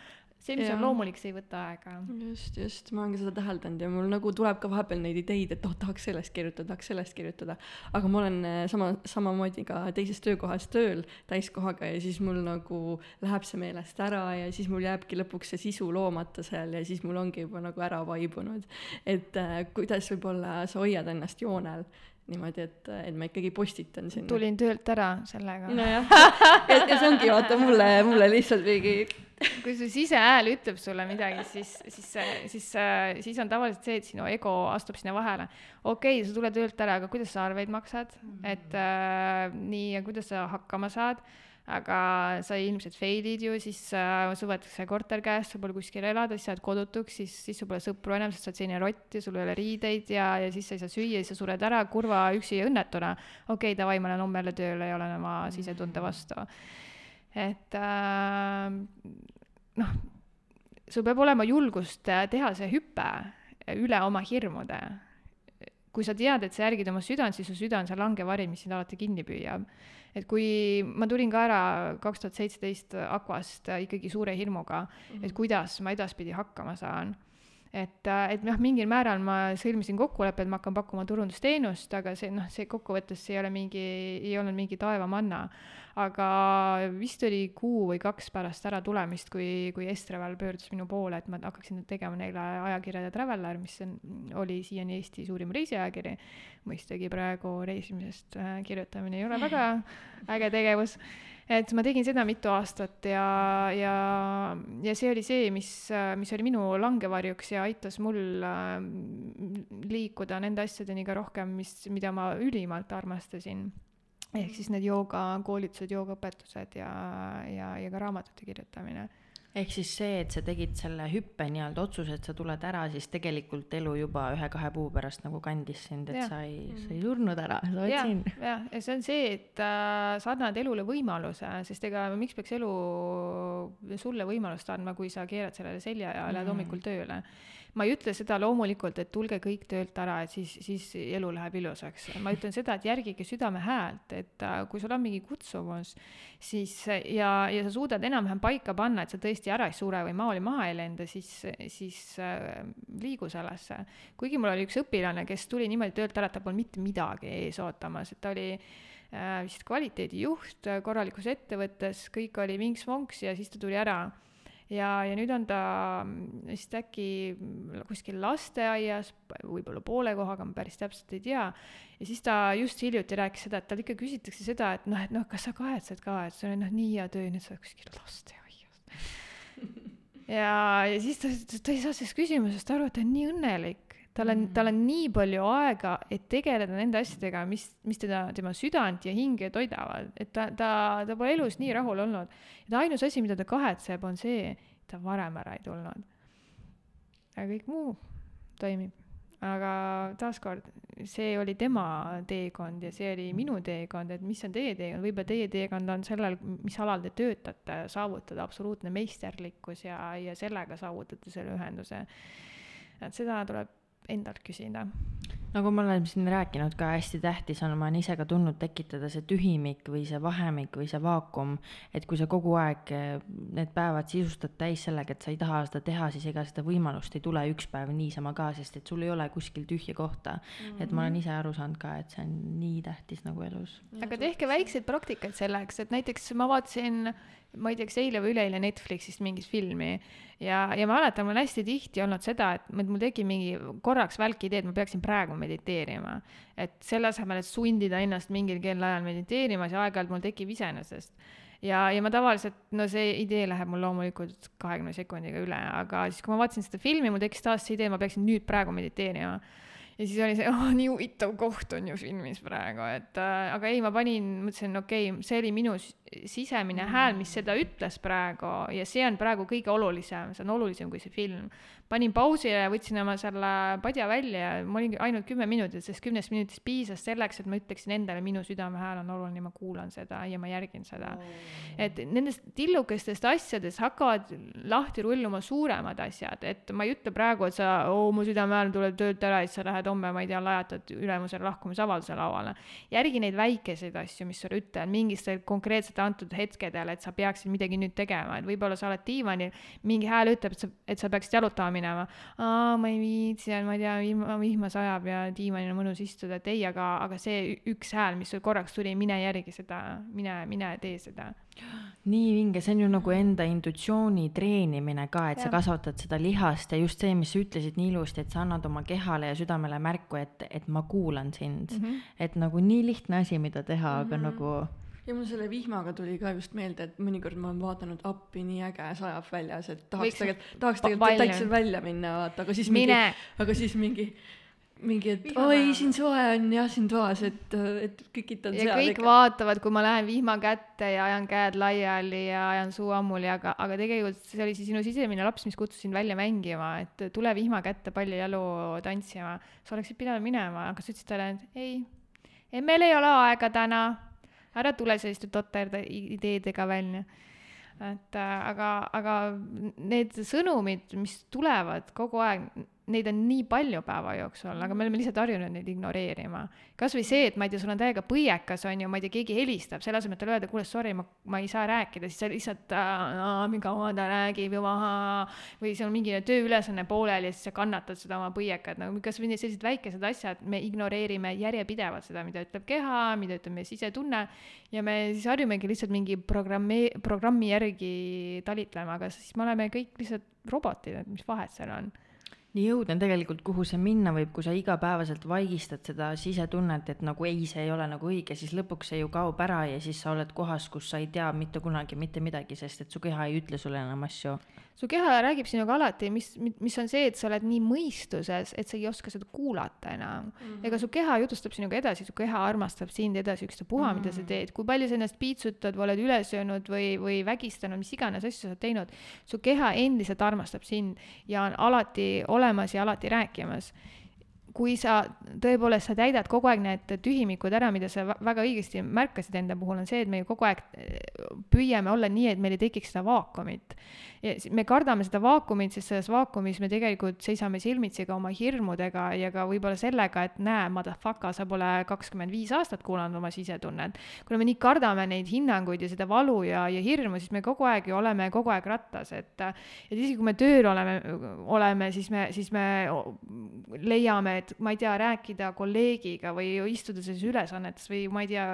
See, mis Jah. on loomulik, see ei võta aega. just, just, ma olen ka seda täheldanud ja mul nagu tuleb ka vahepeal neid ideid, et oh, tahaks sellest kirjutada, tahaks sellest kirjutada. aga ma olen eh, sama, samamoodi ka teises töökohas tööl täiskohaga ja siis mul nagu läheb see meelest ära ja siis mul jääbki lõpuks see sisu loomata seal ja siis mul ongi juba nagu ära vaibunud. et äh, kuidas võib-olla sa hoiad ennast joonel niimoodi, et, et ma ikkagi postitan sinna. tulin töölt ära sellega. nojah, ja, ja see ongi vaata mulle, mulle lihtsalt mingi kui su sisehääl ütleb sulle midagi, siis, siis, siis, siis on tavaliselt see, et sinu ego astub sinna vahele. okei okay,, sa tuled töölt ära, aga kuidas sa arveid maksad mm, -hmm. et äh, nii ja kuidas sa hakkama saad, aga sa ilmselt fail'id ju, siis äh, sul võetakse korter käest, sul pole kuskil elada, siis sa jääd kodutuks, siis, siis sul pole sõpru enam, sest sa oled selline rott ja sul ei ole riideid ja, ja siis sa ei saa süüa siis sa sured ära kurva üksi ja õnnetuna. okei okay,, davai, ma lähen homme jälle tööle ja olen oma sisetunde vastu et äh, noh, sul peab olema julgust teha see hüpe üle oma hirmude. kui sa tead, et sa järgid oma südant, siis su süda on see langevari, mis sind alati kinni püüab. et kui ma tulin ka ära kaks tuhat seitseteist Aquast ikkagi suure hirmuga mm, -hmm. et kuidas ma edaspidi hakkama saan et, et noh, mingil määral ma sõlmisin kokkuleppe, et ma hakkan pakkuma turundusteenust, aga see noh, see kokkuvõttes see ei ole mingi, ei olnud mingi taevamanna. aga vist oli kuu või kaks pärast ära tulemist, kui, kui Estreval pöördus minu poole, et ma hakkaksin tegema neile ajakirja Traveller, mis on, oli siiani Eesti suurim reisiajakiri. mõistagi praegu reisimisest äh, kirjutamine ei ole väga äge tegevus et ma tegin seda mitu aastat ja, ja, ja see oli see, mis, mis oli minu langevarjuks ja aitas mul äh, liikuda nende asjadeni ka rohkem, mis, mida ma ülimalt armastasin. ehk siis need joogakoolitused, joogaõpetused ja, ja, ja ka raamatute kirjutamine ehk siis see, et sa tegid selle hüppe nii-öelda otsuse, et sa tuled ära, siis tegelikult elu juba ühe-kahe kuu pärast nagu kandis sind, et Jah. sa ei, sa ei surnud ära, sa oled siin., jah, ja see on see, et äh, sa annad elule võimaluse, sest ega miks peaks elu sulle võimalust andma, kui sa keerad sellele selja ja lähed Mhm. hommikul tööle. Ma ei ütle seda loomulikult, et tulge kõik töölt ära, et siis, siis elu läheb ilusaks. ma ütlen seda, et järgige südame häält, et äh, kui sul on mingi kutsumus, siis ja, ja sa suudad enam-vähem paika panna, et sa tõesti ära ei sure või maali maha ei lenda, siis, siis äh, liigu sellesse. kuigi mul oli üks õpilane, kes tuli niimoodi töölt ära, et tal polnud mitte midagi ees ootamas, et ta oli äh, vist kvaliteedijuht korralikus ettevõttes, kõik oli vinks-vonks ja siis ta tuli ära. Ja, ja nüüd on ta mm, vist äkki kuskil lasteaias, võib-olla poole kohaga, ma päris täpselt ei tea. ja siis ta just hiljuti rääkis seda, et tal ikka küsitakse seda, et noh, et noh, kas sa kahetsed ka, et sul on noh nii hea töö ja nüüd sa oled kuskil lasteaias ja, ja siis ta, ta ei saa sellest küsimusest aru, et ta on nii õnnelik. Tal on, tal on nii palju aega, et tegeleda nende asjadega, mis, mis teda, tema südant ja hinge toidavad, et ta, ta, ta pole elus nii rahul olnud. ta ainus asi, mida ta kahetseb, on see, et ta varem ära ei tulnud. aga kõik muu toimib. aga taaskord, see oli tema teekond ja see oli minu teekond, et mis on teie teekond, võib-olla teie teekond on sellel, mis alal te töötate, saavutada absoluutne meisterlikkus ja, ja sellega saavutate selle ühenduse. et seda tuleb endalt küsida. nagu ma olen siin rääkinud ka, hästi tähtis on, ma olen ise ka tundnud tekitada see tühimik või see vahemik või see vaakum, et kui sa kogu aeg eh, need päevad sisustad täis sellega, et sa ei taha seda teha, siis ega seda võimalust ei tule üks päev niisama ka, sest et sul ei ole kuskil tühja kohta mm. -hmm. et ma olen ise aru saanud ka, et see on nii tähtis nagu elus. aga tehke väikseid praktikaid selleks, et näiteks ma vaatasin ma ei tea, kas eile või üleeile Netflixist mingit filmi ja, ja ma mäletan, mul on hästi tihti olnud seda, et mul tekib mingi korraks välk idee, et ma peaksin praegu mediteerima. et selle asemel, et sundida ennast mingil kellaajal mediteerima, see aeg-ajalt mul tekib iseenesest. ja, ja ma tavaliselt, no see idee läheb mul loomulikult kahekümne sekundiga üle, aga siis, kui ma vaatasin seda filmi, mul tekkis taas see idee, ma peaksin nüüd praegu mediteerima ja siis oli see, oh nii huvitav koht on ju filmis praegu, et äh, aga ei, ma panin, mõtlesin, okei okay,, see oli minu sisemine mm. hääl, mis seda ütles praegu ja see on praegu kõige olulisem, see on olulisem kui see film. panin pausile ja võtsin oma selle padja välja ja ma olingi ainult kümme minutit, sest kümnest minutist piisas selleks, et ma ütleksin endale, minu südamehääl on oluline, ma kuulan seda ja ma järgin seda oh.. et nendest tillukestest asjadest hakkavad lahti rulluma suuremad asjad, et ma ei ütle praegu, et sa, oo, mu südamehääl tuleb töölt ära ja siis sa lähed homme, ma ei tea, lajatad ülemusele lahkumisavalduse lauale. järgi neid väikeseid asju, mis sulle ütlevad mingist konkreetset lihtsalt antud hetkedel, et sa peaksid midagi nüüd tegema, et võib-olla sa oled diivanil, mingi hääl ütleb, et sa, et sa peaksid jalutama minema. aa, ma ei viitsi, ma ei tea, vihma, vihma sajab ja diivanil on mõnus istuda, et ei, aga, aga see üks hääl, mis sul korraks tuli, mine järgi seda, mine, mine tee seda nii vinge, see on ju nagu enda intuitsiooni treenimine ka, et ja. sa kasvatad seda lihast ja just see, mis sa ütlesid nii ilusti, et sa annad oma kehale ja südamele märku, et, et ma kuulan sind mm. -hmm. et nagu nii lihtne asi, mida teha mm, -hmm. aga mhm. nagu ja mul selle vihmaga tuli ka just meelde, et mõnikord ma olen vaadanud appi, nii äge sajab väljas, et tahaks tegelikult, tahaks tegelikult täitsa välja minna, vaata, aga siis mingi, aga siis mingi mingi, et oi, siin soe on jah, siin toas, et, et kükitan ja seal. kõik ikka. vaatavad, kui ma lähen vihma kätte ja ajan käed laiali ja ajan suu ammuli, aga, aga tegelikult see oli siis sinu sisemine laps, mis kutsus sind välja mängima, et tule vihma kätte palli jalu tantsima. sa oleksid pidanud minema, aga sa ütlesid talle, et ei, ei, meil ei ole aega täna ära tule selliste toterde ideedega välja. et äh, aga, aga need sõnumid, mis tulevad kogu aeg, neid on nii palju päeva jooksul, aga me oleme lihtsalt harjunud neid ignoreerima. kasvõi see, et ma ei tea, sul on täiega põiekas, on ju, ma ei tea, keegi helistab, selle asemel, et talle öelda, kuule, sorry, ma, ma ei saa rääkida, siis sa lihtsalt äh,, kaua ta räägib juba, või seal on mingi tööülesanne pooleli ja siis sa kannatad seda oma põiekat, nagu kasvõi sellised väikesed asjad, me ignoreerime järjepidevalt seda, mida ütleb keha, mida ütleb meie sisetunne ja me siis harjumegi lihtsalt mingi programmi, programmi järgi talitlema, aga siis me oleme kõik lihtsalt robotid, et mis vahet seal on nii õudne tegelikult, kuhu see minna võib, kui sa igapäevaselt vaigistad seda sisetunnet, et nagu ei, see ei ole nagu õige, siis lõpuks see ju kaob ära ja siis sa oled kohas, kus sa ei tea mitte kunagi mitte midagi, sest et su keha ei ütle sulle enam asju su keha räägib sinuga alati, mis, mis on see, et sa oled nii mõistuses, et sa ei oska seda kuulata enam mm. -hmm. ega su keha jutustab sinuga edasi, su keha armastab sind edasi, ükstapuha mm, -hmm. mida sa mhm. teed, kui palju sa ennast piitsutad või oled üle söönud või, või vägistanud, mis iganes asju sa oled teinud, su keha endiselt armastab sind ja on alati olemas ja alati rääkimas kui sa tõepoolest, sa täidad kogu aeg need tühimikud ära, mida sa väga õigesti märkasid enda puhul, on see, et me ju kogu aeg eh, püüame olla nii, et meil ei tekiks seda vaakumit. Me kardame seda vaakumit, sest selles vaakumis me tegelikult seisame silmitsi ka oma hirmudega ja ka võib-olla sellega, et näe, motherfucker, sa pole kakskümmend viis aastat kuulanud oma sisetunnet. kuna me nii kardame neid hinnanguid ja seda valu ja, ja hirmu, siis me kogu aeg ju oleme kogu aeg rattas, et et isegi kui me tööl oleme, oleme, siis me, siis me leiame, et ma ei tea, rääkida kolleegiga või istuda selles ülesannetes või ma ei tea,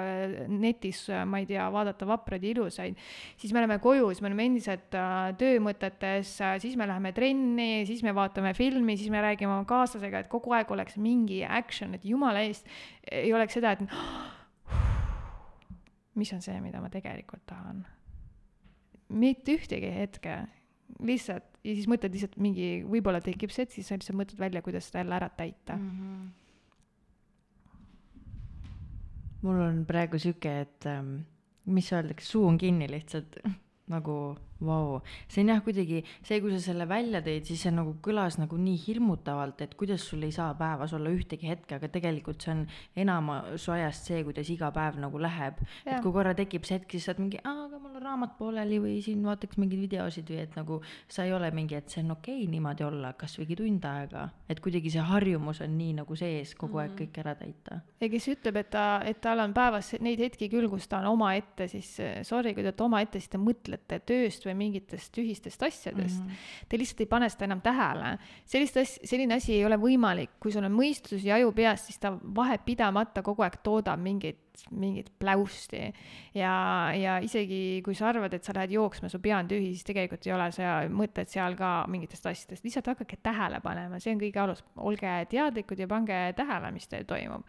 netis, ma ei tea, vaadata vapraid ja ilusaid, siis me oleme koju, siis me oleme endiselt äh, töömõtetes, siis me läheme trenni, siis me vaatame filmi, siis me räägime oma kaaslasega, et kogu aeg oleks mingi action, et jumala eest ei oleks seda, et mis on see, mida ma tegelikult tahan. mitte ühtegi hetke lihtsalt ja siis mõtled lihtsalt mingi, võib-olla tekib see, et siis sa lihtsalt mõtled välja, kuidas seda jälle ära täita mm. -hmm. mul on praegu sihuke, et ähm, mis öeldakse, suu on kinni lihtsalt nagu vau see on jah, kuidagi see, kui sa selle välja tõid, siis see nagu kõlas nagu nii hirmutavalt, et kuidas sul ei saa päevas olla ühtegi hetke, aga tegelikult see on enama su ajast see, kuidas iga päev nagu läheb. et kui korra tekib see hetk, siis sa oled mingi, aga mul on raamat pooleli või siin vaataks mingeid videosid või et nagu sa ei ole mingi, et see on okei okay niimoodi olla kas võigi tund aega, et kuidagi see harjumus on nii nagu sees kogu aeg kõik ära täita. ja kes ütleb, et ta, et tal on päevas neid hetki küll, kus ta on omaette, siis sorry, kui te olete omaette, siis te mõtlete tööst või mingitest tühistest asjadest mm. -hmm. Te lihtsalt ei pane seda enam tähele. sellist asja, selline asi ei ole võimalik, kui sul on mõistus ja aju peas, siis ta vahepidamata kogu aeg toodab mingit, mingit pläusti. ja, ja isegi kui sa arvad, et sa lähed jooksma, su pea on tühi, siis tegelikult ei ole sa mõtted seal ka mingitest asjadest, lihtsalt hakake tähele panema, see on kõige alus, olge teadlikud ja pange tähele, mis teil toimub.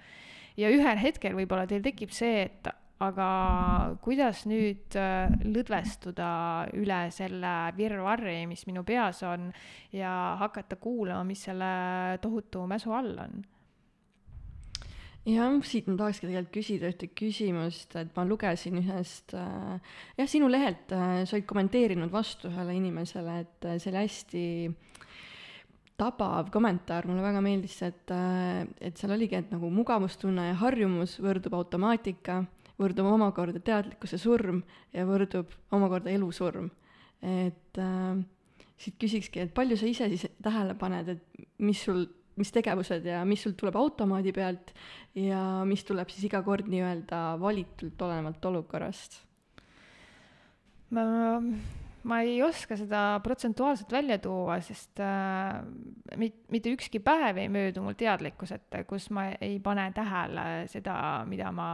ja ühel hetkel võib-olla teil tekib see, et aga kuidas nüüd äh, lõdvestuda üle selle virvarri, mis minu peas on ja hakata kuulama, mis selle tohutu mäsu all on? Jah, siit ma tahakski tegelikult küsida ühte küsimust, et ma lugesin ühest äh, jah, sinu lehelt äh, sa olid kommenteerinud vastu ühele inimesele, et äh, see oli hästi tabav kommentaar, mulle väga meeldis see, et äh,, et seal oligi, et nagu mugavustunne ja harjumus võrdub automaatika, võrdub omakorda teadlikkuse surm ja võrdub omakorda elusurm. et äh, siit küsikski, et palju sa ise siis tähele paned, et mis sul mis tegevused ja mis sul tuleb automaadi pealt ja mis tuleb siis iga kord nii-öelda valitult olenevalt olukorrast? ma, ma ei oska seda protsentuaalselt välja tuua, sest äh, mit, mitte ükski päev ei möödu mul teadlikkuseta, kus ma ei pane tähele seda, mida ma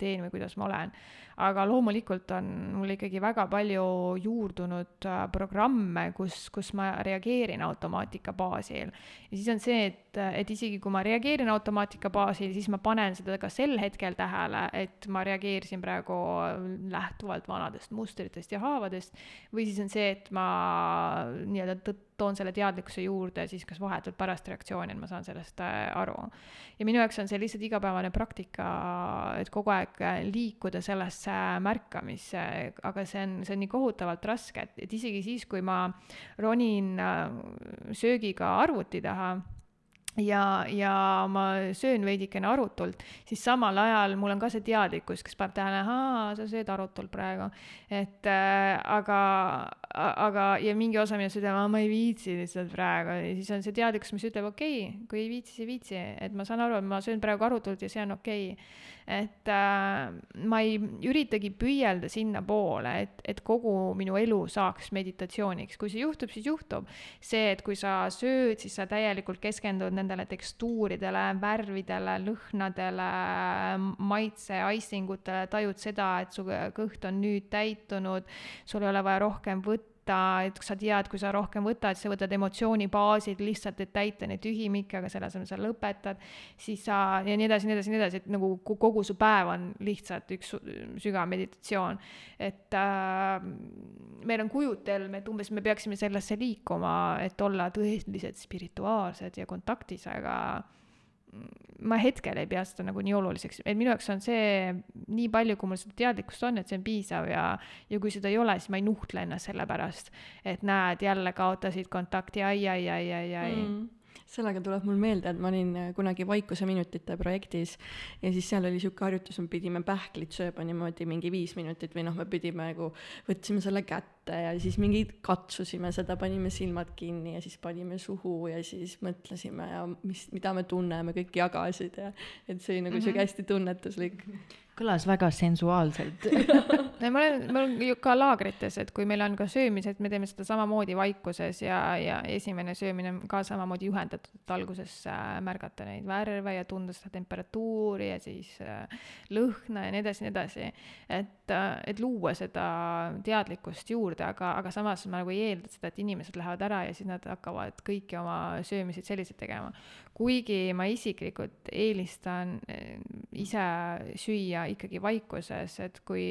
teen või kuidas ma olen aga loomulikult on mul ikkagi väga palju juurdunud äh, programme, kus, kus ma reageerin automaatika baasil. ja siis on see, et, et isegi kui ma reageerin automaatika baasil, siis ma panen seda ka sel hetkel tähele, et ma reageerisin praegu lähtuvalt vanadest mustritest ja haavadest, või siis on see, et ma nii-öelda toon selle teadlikkuse juurde siis kas vahetult pärast reaktsiooni, ma saan sellest äh, aru. ja minu jaoks on see lihtsalt igapäevane praktika, et kogu aeg äh, liikuda sellesse märkamisse, aga see on, see on nii kohutavalt raske, et, et isegi siis, kui ma ronin äh, söögiga arvuti taha ja, ja ma söön veidikene arutult, siis samal ajal mul on ka see teadlikkus, kes paneb tähele, ahaa, sa sööd arutult praegu. et äh, aga, aga, ja mingi osa minust ütleb, ma ei viitsi lihtsalt praegu. Ja siis on see teadlikkus, mis ütleb, okei okay,, kui ei viitsi, siis ei viitsi, et ma saan aru, et ma söön praegu arutult ja see on okei. Okay et äh, ma ei üritagi püüelda sinnapoole, et, et kogu minu elu saaks meditatsiooniks, kui see juhtub, siis juhtub. see, et kui sa sööd, siis sa täielikult keskendud nendele tekstuuridele, värvidele, lõhnadele, maitse, icingutele, tajud seda, et su kõht on nüüd täitunud, sul ei ole vaja rohkem võtta võtta, et sa tead, kui sa rohkem võtad, sa võtad emotsiooni baasil lihtsalt, et täita neid tühimikke, aga selle asemel sa lõpetad, siis sa ja nii edasi, nii edasi, nii edasi, et nagu kogu su päev on lihtsalt üks sügav meditatsioon. et äh, meil on kujutelm, et umbes me peaksime sellesse liikuma, et olla tõeliselt spirituaalsed ja kontaktis, aga ma hetkel ei pea seda nagu nii oluliseks, et minu jaoks on see nii palju, kui mul seda teadlikkust on, et see on piisav ja, ja kui seda ei ole, siis ma ei nuhtle ennast selle pärast, et näed, jälle kaotasid kontakti ai, ai, ai, ai, ai. Mm sellega tuleb mul meelde, et ma olin äh, kunagi Vaikuseminutite projektis ja siis seal oli sihuke harjutus, me pidime pähklit sööma niimoodi mingi viis minutit või noh, me pidime nagu, võtsime selle kätte ja siis mingi katsusime seda, panime silmad kinni ja siis panime suhu ja siis mõtlesime ja mis, mida me tunneme, kõik jagasid ja et see oli nagu mm -hmm. sihuke hästi tunnetuslik kõlas väga sensuaalselt ma olen, ma olen ju ka laagrites, et kui meil on ka söömised, me teeme seda samamoodi vaikuses ja, ja esimene söömine on ka samamoodi juhendatud, et alguses äh, märgata neid värve ja tunda seda temperatuuri ja siis äh, lõhna ja nii edasi, nii edasi. et, äh, et luua seda teadlikkust juurde, aga, aga samas ma nagu ei eelda seda, et inimesed lähevad ära ja siis nad hakkavad kõiki oma söömiseid selliselt tegema kuigi ma isiklikult eelistan eh, ise süüa ikkagi vaikuses, et kui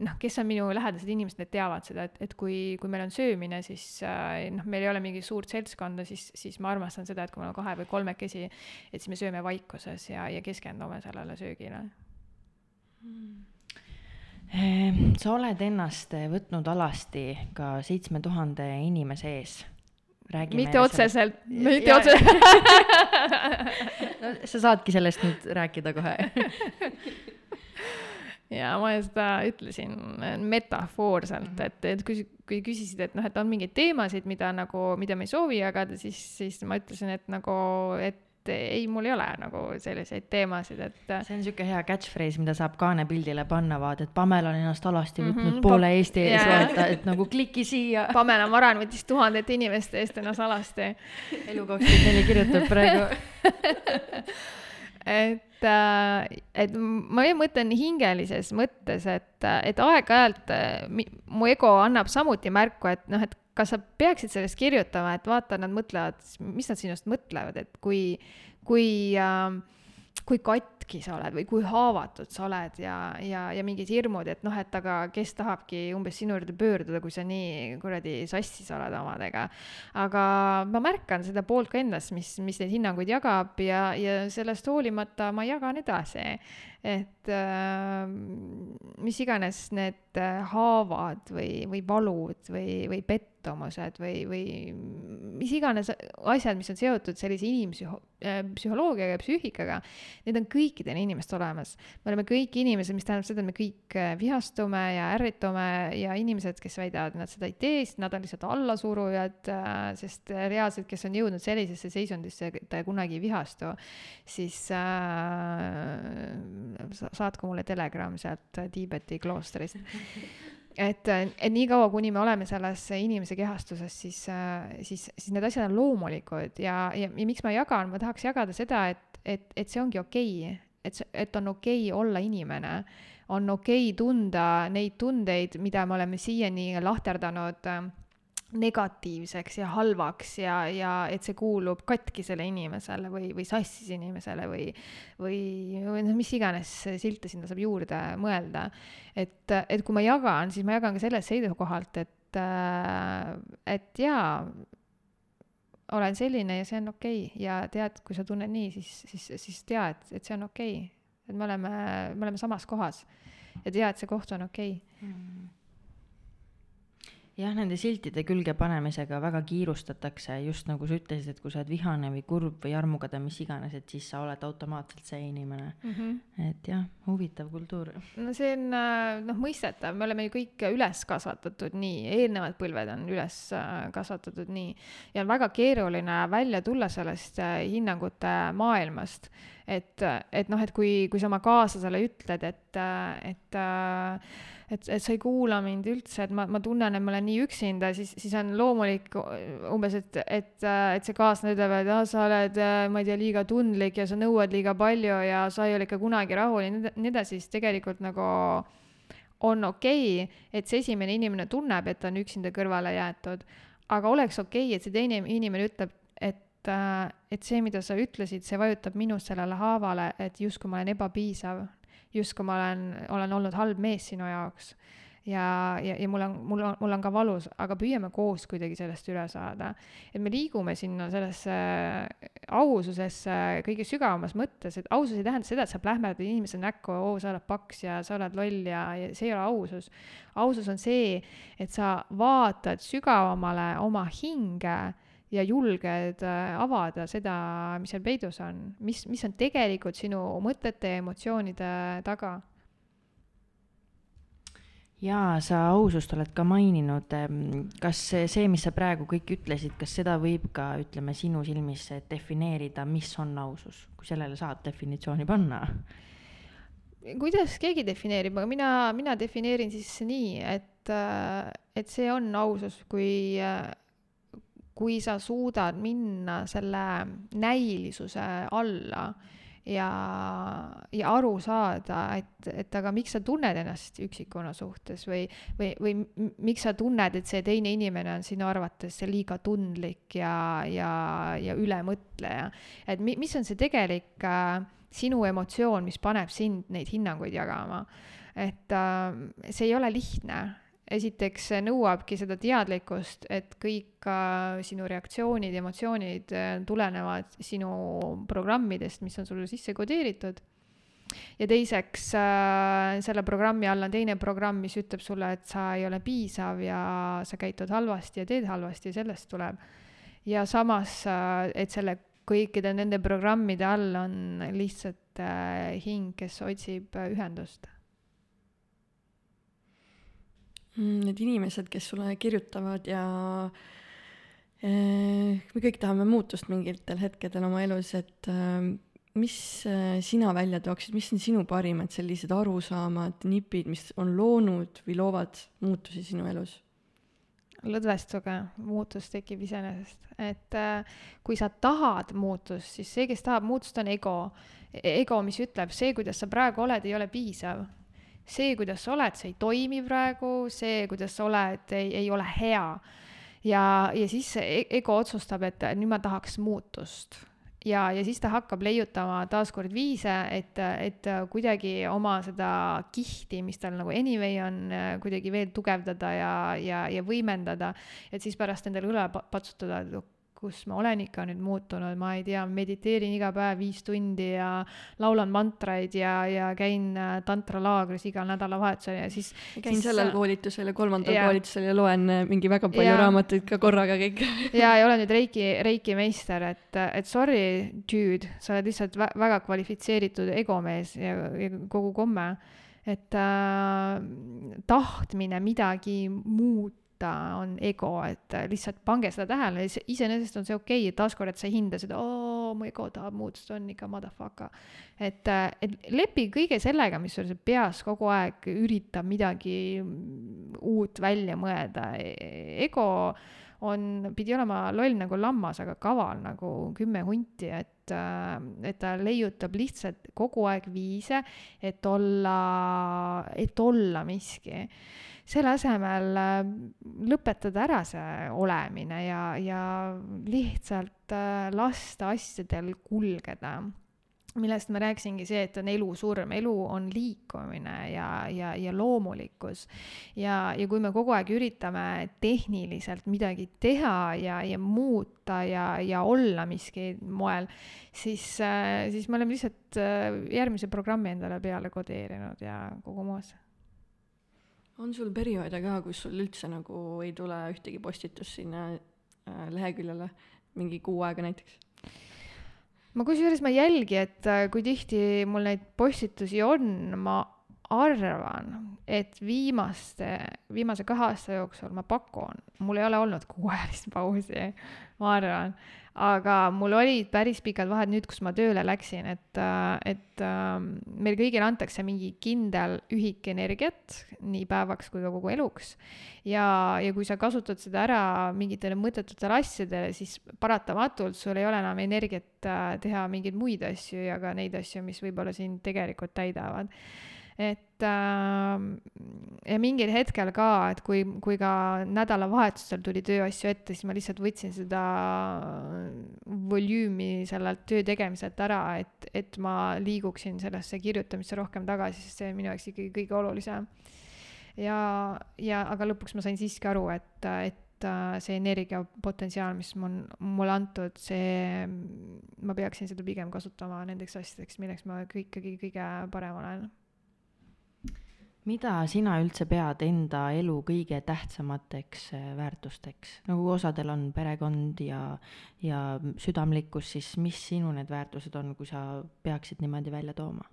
noh, kes on minu lähedased inimesed, need teavad seda, et, et kui, kui meil on söömine, siis eh, noh, meil ei ole mingi suurt seltskonda, siis, siis ma armastan seda, et kui me oleme kahe või kolmekesi, et siis me sööme vaikuses ja, ja keskendume sellele söögile. Mm sa oled ennast võtnud alasti ka seitsme tuhande inimese ees räägime mitte otseselt, mitte otseselt no sa saadki sellest nüüd rääkida kohe ja ma seda ütlesin metafoorselt, Mhm. et, et kui, kui küsisid, et noh, et on mingeid teemasid, mida nagu, mida me ei soovi jagada, siis, siis ma ütlesin, et nagu, et ei, mul ei ole nagu selliseid teemasid, et see on siuke hea catchphrase, mida saab kaanepildile panna, vaata, et Pamela on ennast alasti võtnud mm -hmm, poole Eesti ees jaa. vaata, et nagu kliki siia. Pamela Maran võttis tuhandete inimeste eest ennast alasti. elu kakskümmend neli kirjutab praegu. et, äh, et ma mõtlen hingelises mõttes, et, et aeg-ajalt äh, mu ego annab samuti märku, et noh, et kas sa peaksid sellest kirjutama, et vaata, nad mõtlevad, mis nad sinust mõtlevad, et kui, kui äh, kui katki sa oled või kui haavatud sa oled ja, ja, ja mingid hirmud, et noh, et aga kes tahabki umbes sinu juurde pöörduda, kui sa nii kuradi sassis oled omadega. aga ma märkan seda poolt ka endas, mis, mis neid hinnanguid jagab ja, ja sellest hoolimata ma jagan edasi. Et äh, mis iganes need äh, haavad või, või valud või, või pettumused või, või mis iganes asjad, mis on seotud sellise inimpsühho- äh,, psühholoogiaga ja psüühikaga, need on kõikidel inimestel olemas. me oleme kõik inimesed, mis tähendab seda, et me kõik äh, vihastume ja ärritume ja inimesed, kes väidavad, et nad seda ei tee, siis nad on lihtsalt allasurujad, sest reaalselt, kes on jõudnud sellisesse seisundisse, et ta kunagi ei vihastu, siis äh, sa- saatke mulle telegramm sealt Tiibeti kloostrist et, et niikaua, kuni me oleme selles inimese kehastuses, siis, siis, siis need asjad on loomulikud ja, ja, ja miks ma jagan, ma tahaks jagada seda, et, et, et see ongi okei okay. et et on okei okay olla inimene. on okei okay tunda neid tundeid, mida me oleme siiani lahterdanud äh, negatiivseks ja halvaks ja, ja et see kuulub katkisele inimesele või, või sassis inimesele või, või, või noh, mis iganes silte sinna saab juurde mõelda. et, et kui ma jagan, siis ma jagan ka sellest seisukohalt, et, et jaa, olen selline ja see on okei okay. ja tead, kui sa tunned nii, siis, siis, siis tea, et, see on okei okay.. et me oleme, me oleme samas kohas ja tea, et see koht on okei okay jah, nende siltide külge panemisega väga kiirustatakse, just nagu sa ütlesid, et kui sa oled vihane või kurb või armukade, mis iganes, et siis sa oled automaatselt see inimene mm. -hmm. et jah, huvitav kultuur. no see on noh, mõistetav, me oleme ju kõik üles kasvatatud nii, eelnevad põlved on üles kasvatatud nii ja on väga keeruline välja tulla sellest hinnangute maailmast. et, et noh, et kui, kui sa oma kaaslasele ütled, et, et et, et sa ei kuula mind üldse, et ma, ma tunnen, et ma olen nii üksinda, siis, siis on loomulik umbes, et, et, et see kaaslane ütleb, et ah, sa oled, ma ei tea, liiga tundlik ja sa nõuad liiga palju ja sa ei ole ikka kunagi rahul ja nii edasi, siis tegelikult nagu on okei okay,, et see esimene inimene tunneb, et ta on üksinda kõrvale jäetud, aga oleks okei okay,, et see teine inimene ütleb, et et see, mida sa ütlesid, see vajutab minus sellele haavale, et justkui ma olen ebapiisav, justkui ma olen, olen olnud halb mees sinu jaoks. ja, ja, ja mul on, mul on, mul on ka valus, aga püüame koos kuidagi sellest üle saada. et me liigume sinna sellesse aususesse kõige sügavamas mõttes, et ausus ei tähenda seda, et sa plähmerdad inimese näkku, oo, sa oled paks ja sa oled loll ja, ja see ei ole ausus. ausus on see, et sa vaatad sügavamale oma hinge ja julged avada seda, mis seal peidus on, mis, mis on tegelikult sinu mõtete ja emotsioonide taga. jaa, sa ausust oled ka maininud, kas see, mis sa praegu kõik ütlesid, kas seda võib ka, ütleme, sinu silmis defineerida, mis on ausus, kui sellele saab definitsiooni panna? kuidas keegi defineerib, aga mina, mina defineerin siis nii, et, et see on ausus, kui kui sa suudad minna selle näilisuse alla ja, ja aru saada, et, et aga miks sa tunned ennast üksikuna suhtes või, või, või miks sa tunned, et see teine inimene on sinu arvates liiga tundlik ja, ja, ja ülemõtleja. et mi, mis on see tegelik äh, sinu emotsioon, mis paneb sind neid hinnanguid jagama. et äh, see ei ole lihtne esiteks nõuabki seda teadlikkust, et kõik sinu reaktsioonid, emotsioonid äh, tulenevad sinu programmidest, mis on sulle sisse kodeeritud. ja teiseks äh, selle programmi all on teine programm, mis ütleb sulle, et sa ei ole piisav ja sa käitud halvasti ja teed halvasti ja sellest tuleb. ja samas äh,, et selle kõikide nende programmide all on lihtsalt hing, kes otsib ühendust Mm, Need inimesed, kes sulle kirjutavad ja eh, me kõik tahame muutust mingitel hetkedel oma elus, et eh, mis eh, sina välja tooksid, mis on sinu parimad sellised arusaamad, nipid, mis on loonud või loovad muutusi sinu elus? lõdvestuge, muutus tekib iseenesest, et äh, kui sa tahad muutust, siis see, kes tahab muutust, on ego. ego, mis ütleb, see, kuidas sa praegu oled, ei ole piisav. See, kuidas sa oled, see ei toimi praegu, see, kuidas sa oled, ei, ei ole hea. ja, ja siis e-, ego otsustab, et nüüd ma tahaks muutust ja, ja siis ta hakkab leiutama taaskord viise, et, et kuidagi oma seda kihti, mis tal nagu anyway on, kuidagi veel tugevdada ja, ja, ja võimendada. et siis pärast endale õle patsutada, et kus ma olen ikka nüüd muutunud, ma ei tea, mediteerin iga päev viis tundi ja laulan mantraid ja, ja käin äh, tantralaagris igal nädalavahetusel ja siis. käin siis, sellel koolitusel ja kolmandal ja. koolitusel ja loen äh, mingi väga palju ja. raamatuid ka korraga kõik ja ei ole nüüd reiki, reiki meister, et, et sorry, dude, sa oled lihtsalt vä väga kvalifitseeritud egomees ja, ja kogu komme et äh, tahtmine midagi muuta on ego, et lihtsalt pange seda tähele, iseenesest on see okei okay,, et taaskord, et sa ei hinda seda, oo, mu ego tahab muutust, on ikka motherfucker. et, et lepi kõige sellega, mis sul peas kogu aeg üritab midagi uut välja mõelda, ego on, pidi olema loll nagu lammas, aga kaval nagu kümme hunti, et et ta leiutab lihtsalt kogu aeg viise, et olla, et olla miski selle asemel äh, lõpetada ära see olemine ja, ja lihtsalt äh, lasta asjadel kulgeda. Millest ma rääkisingi, see, et on elu-surm, elu on liikumine ja, ja, ja loomulikkus. ja, ja kui me kogu aeg üritame tehniliselt midagi teha ja, ja muuta ja, ja olla miski moel, siis, äh, siis me oleme lihtsalt järgmise programmi endale peale kodeerinud ja kogu moos on sul perioode ka, kus sul üldse nagu ei tule ühtegi postitust sinna äh, leheküljele, mingi kuu aega näiteks? ma kusjuures ma ei jälgi, et äh, kui tihti mul neid postitusi on, ma arvan, et viimaste, viimase kahe aasta jooksul ma pakun, mul ei ole olnud kuuajalist pausi, ma arvan, aga mul olid päris pikad vahed nüüd, kus ma tööle läksin, et, äh, et äh, meil kõigile antakse mingi kindel ühik energiat nii päevaks kui ka kogu eluks. ja, ja kui sa kasutad seda ära mingitele mõttetutele asjadele, siis paratamatult sul ei ole enam energiat äh, teha mingeid muid asju ja ka neid asju, mis võib-olla sind tegelikult täidavad et äh, ja mingil hetkel ka, et kui, kui ka nädalavahetusel tuli tööasju ette, siis ma lihtsalt võtsin seda volüümi sellelt töö tegemiselt ära, et, et ma liiguksin sellesse kirjutamisse rohkem tagasi, sest see on minu jaoks ikkagi kõige olulisem. ja, ja aga lõpuks ma sain siiski aru, et, et äh, see energiapotentsiaal, mis on mulle antud, see, ma peaksin seda pigem kasutama nendeks asjadeks, milleks ma ikkagi kõige parem olen mida sina üldse pead enda elu kõige tähtsamateks äh, väärtusteks, nagu osadel on perekond ja, ja südamlikkus, siis mis sinu need väärtused on, kui sa peaksid niimoodi välja tooma?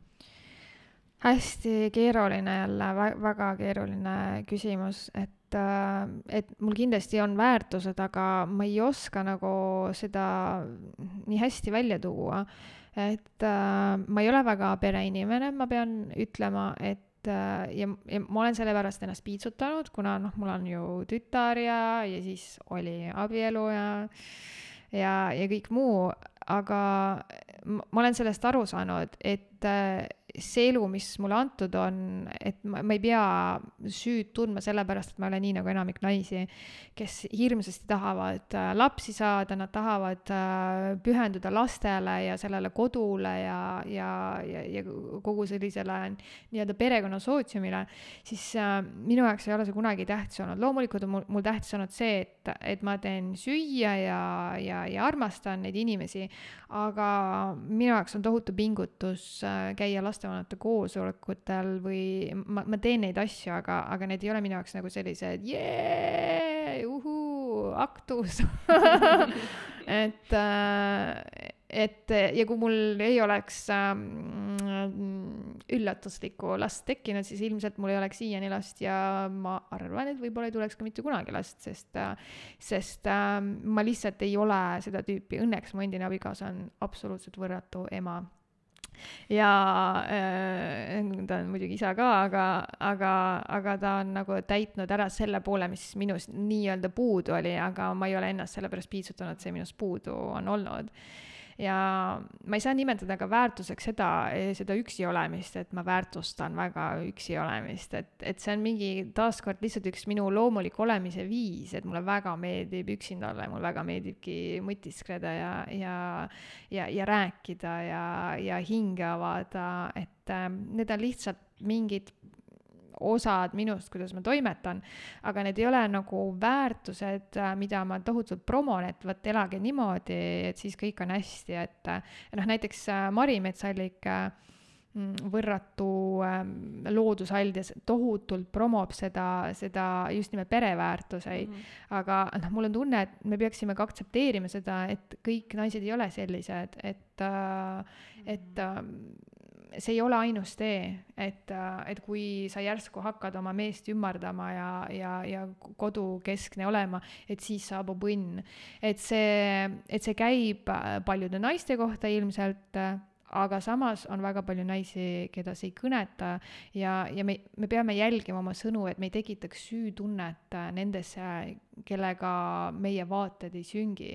hästi keeruline jälle, väga keeruline küsimus, et, äh, et mul kindlasti on väärtused, aga ma ei oska nagu seda nii hästi välja tuua. et äh, ma ei ole väga pereinimene, ma pean ütlema, et Äh, ja, ja ma olen sellepärast ennast piitsutanud, kuna noh, mul on ju tütar ja, ja siis oli abielu ja, ja, ja kõik muu, aga ma olen sellest aru saanud, et äh, see elu, mis mulle antud on, et ma, ma ei pea süüd tundma sellepärast, et ma olen nii nagu enamik naisi, kes hirmsasti tahavad äh, lapsi saada, nad tahavad äh, pühenduda lastele ja sellele kodule ja, ja, ja, ja kogu sellisele nii-öelda perekonna sootsiumile, siis äh, minu jaoks ei ole see kunagi tähtis olnud. loomulikult on mul, mul tähtis olnud see, et, et ma teen süüa ja, ja, ja armastan neid inimesi, aga minu jaoks on tohutu pingutus käia laste lapsevanemate koosolekutel või ma, ma teen neid asju, aga, aga need ei ole minu jaoks nagu sellised jee, uhuu, aktus. Et, äh, et ja kui mul ei oleks äh, üllatuslikku last tekkinud, siis ilmselt mul ei oleks siiani last ja ma arvan, et võib-olla ei tuleks ka mitte kunagi last, sest, sest äh, ma lihtsalt ei ole seda tüüpi, õnneks mu endine abikaasa on absoluutselt võrratu ema ja äh, ta on muidugi isa ka, aga, aga, aga ta on nagu täitnud ära selle poole, mis minus nii-öelda puudu oli, aga ma ei ole ennast selle pärast piitsutanud, see minust puudu on olnud ja ma ei saa nimetada ka väärtuseks seda, seda üksi olemist, et ma väärtustan väga üksi olemist, et, et see on mingi taaskord lihtsalt üks minu loomulik olemise viis, et mulle väga meeldib üksinda olla ja mulle väga meeldibki mõtiskleda ja, ja, ja, ja rääkida ja, ja hinge avada, et äh, need on lihtsalt mingid osad minust, kuidas ma toimetan, aga need ei ole nagu väärtused, äh, mida ma tohutult promon, et vot elage niimoodi, et siis kõik on hästi, et noh, näiteks äh, Mari Metsallik mm, võrratu ähm, loodusaldjas tohutult promob seda, seda just nimelt pereväärtuseid mm. -hmm. aga noh, mul on tunne, et me peaksime ka aktsepteerima seda, et kõik naised ei ole sellised, et äh,, et äh, see ei ole ainus tee, et, et kui sa järsku hakkad oma meest ümardama ja, ja, ja kodukeskne olema, et siis saabub õnn. et see, et see käib paljude naiste kohta ilmselt aga samas on väga palju naisi, keda see ei kõneta ja, ja me, me peame jälgima oma sõnu, et me ei tekitaks süütunnet nendesse, kellega meie vaated ei süngi.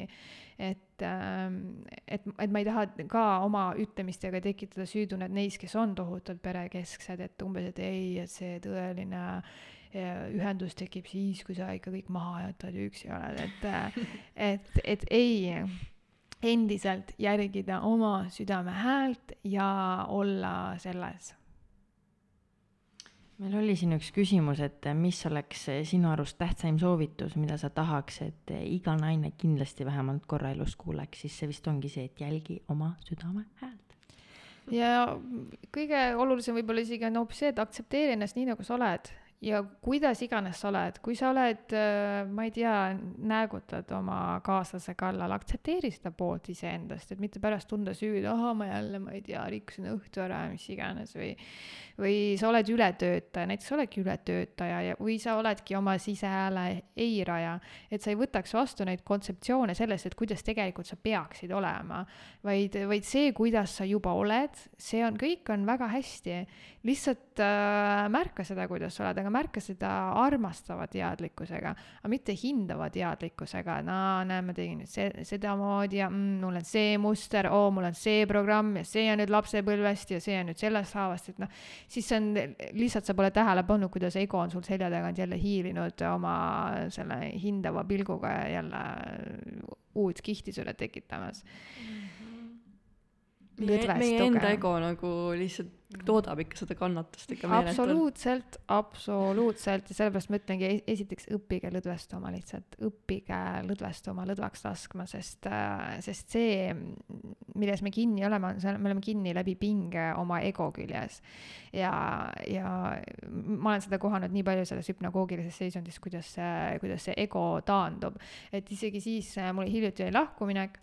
Et, ähm, et, et ma ei taha ka oma ütlemistega tekitada süütunnet neis, kes on tohutult perekesksed, et umbes, et ei, et see tõeline äh, ühendus tekib siis, kui sa ikka kõik maha jätad ja üksi oled, et, äh, et, et ei, endiselt järgida oma südame häält ja olla selles meil oli siin üks küsimus, et mis oleks sinu arust tähtsaim soovitus, mida sa tahaks, et iga naine kindlasti vähemalt korra elus kuuleks, siis see vist ongi see, et jälgi oma südame häält. ja kõige olulisem võib-olla isegi on hoopis see, et aktsepteeri ennast nii, nagu sa oled ja kuidas iganes sa oled, kui sa oled, äh, ma ei tea, näägutad oma kaaslase kallal, aktsepteeri seda poolt iseendast, et mitte pärast tunda süüd, ahah, ma jälle, ma ei tea, rikkusin õhtu ära, mis iganes või või sa oled ületöötaja, näiteks sa oledki ületöötaja ja, või sa oledki oma sisehääle eiraja, et sa ei võtaks vastu neid kontseptsioone sellest, et kuidas tegelikult sa peaksid olema, vaid, vaid see, kuidas sa juba oled, see on, kõik on väga hästi. lihtsalt äh, märka seda, kuidas sa oled, aga märka seda armastava teadlikkusega, aga mitte hindava teadlikkusega, no näe, ma tegin nüüd see, sedamoodi ja mm, mul on see muster, oo, mul on see programm ja see on nüüd lapsepõlvest ja see on nüüd sellest haavast, et noh, siis see on, lihtsalt sa pole tähele pannud, kuidas ego on sul selja tagant jälle hiilinud oma selle hindava pilguga ja jälle uut kihti sulle tekitamas mm. -hmm. meie, meie enda ego nagu lihtsalt toodab ikka seda kannatust ikka meeletult. absoluutselt, absoluutselt ja sellepärast ma ütlengi, esiteks õppige lõdvestuma lihtsalt, õppige lõdvestuma, lõdvaks laskma, sest, äh, sest see, milles me kinni oleme, on see, me oleme kinni läbi pinge oma ego küljes. ja, ja ma olen seda kohanud nii palju selles hüpnagoogilises seisundis, kuidas see, kuidas see ego taandub, et isegi siis äh, mul hiljuti oli lahkuminek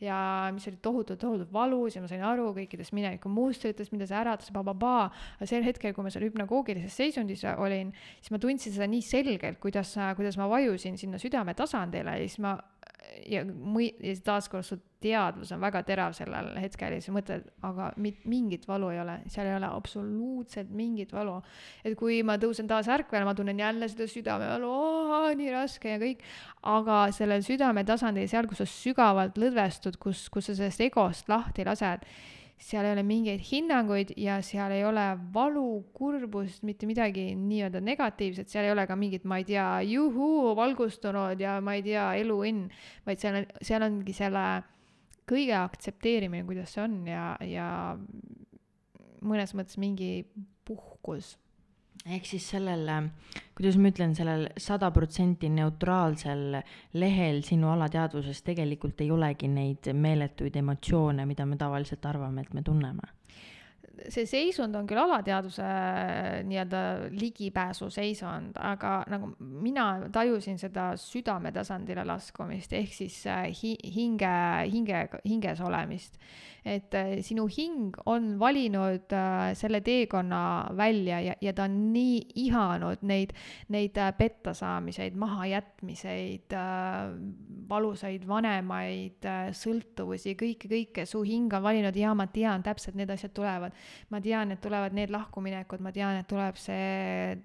ja mis oli tohutult, tohutult valus ja ma sain aru kõikidest mineviku mustritest, mida see äratas, bababaa. aga sel hetkel, kui ma seal hüpnagoogilises seisundis olin, siis ma tundsin seda nii selgelt, kuidas, kuidas ma vajusin sinna südametasandile ja siis ma ja mõi-, ja taaskord su teadvus on väga terav sellel hetkel ja sa mõtled, aga mit-, mingit valu ei ole, seal ei ole absoluutselt mingit valu. et kui ma tõusen taas ärkvel, ma tunnen jälle seda südamevalu, nii raske ja kõik, aga sellel südametasandil, seal, kus sa sügavalt lõdvestud, kus, kus sa sellest egost lahti lased seal ei ole mingeid hinnanguid ja seal ei ole valu, kurbust, mitte midagi nii-öelda negatiivset, seal ei ole ka mingit, ma ei tea, juhuu, valgustunud ja ma ei tea, eluõnn, vaid seal on, seal ongi selle kõige aktsepteerimine, kuidas see on ja, ja mõnes mõttes mingi puhkus ehk siis sellel, kuidas ma ütlen, sellel sada protsenti neutraalsel lehel sinu alateadvuses tegelikult ei olegi neid meeletuid emotsioone, mida me tavaliselt arvame, et me tunneme. See seisund on küll alateadvuse äh, nii-öelda ligipääsu seisund, aga nagu mina tajusin seda südame tasandile laskumist ehk siis äh, hi-, hinge, hinge, hinges olemist et äh, sinu hing on valinud äh, selle teekonna välja ja, ja ta on nii ihanud neid, neid äh, pettasaamiseid, mahajätmiseid, valusaid vanemaid, sõltuvusi, kõike, kõike, su hing on valinud ja ma tean täpselt, need asjad tulevad. ma tean, et tulevad need lahkuminekud, ma tean, et tuleb see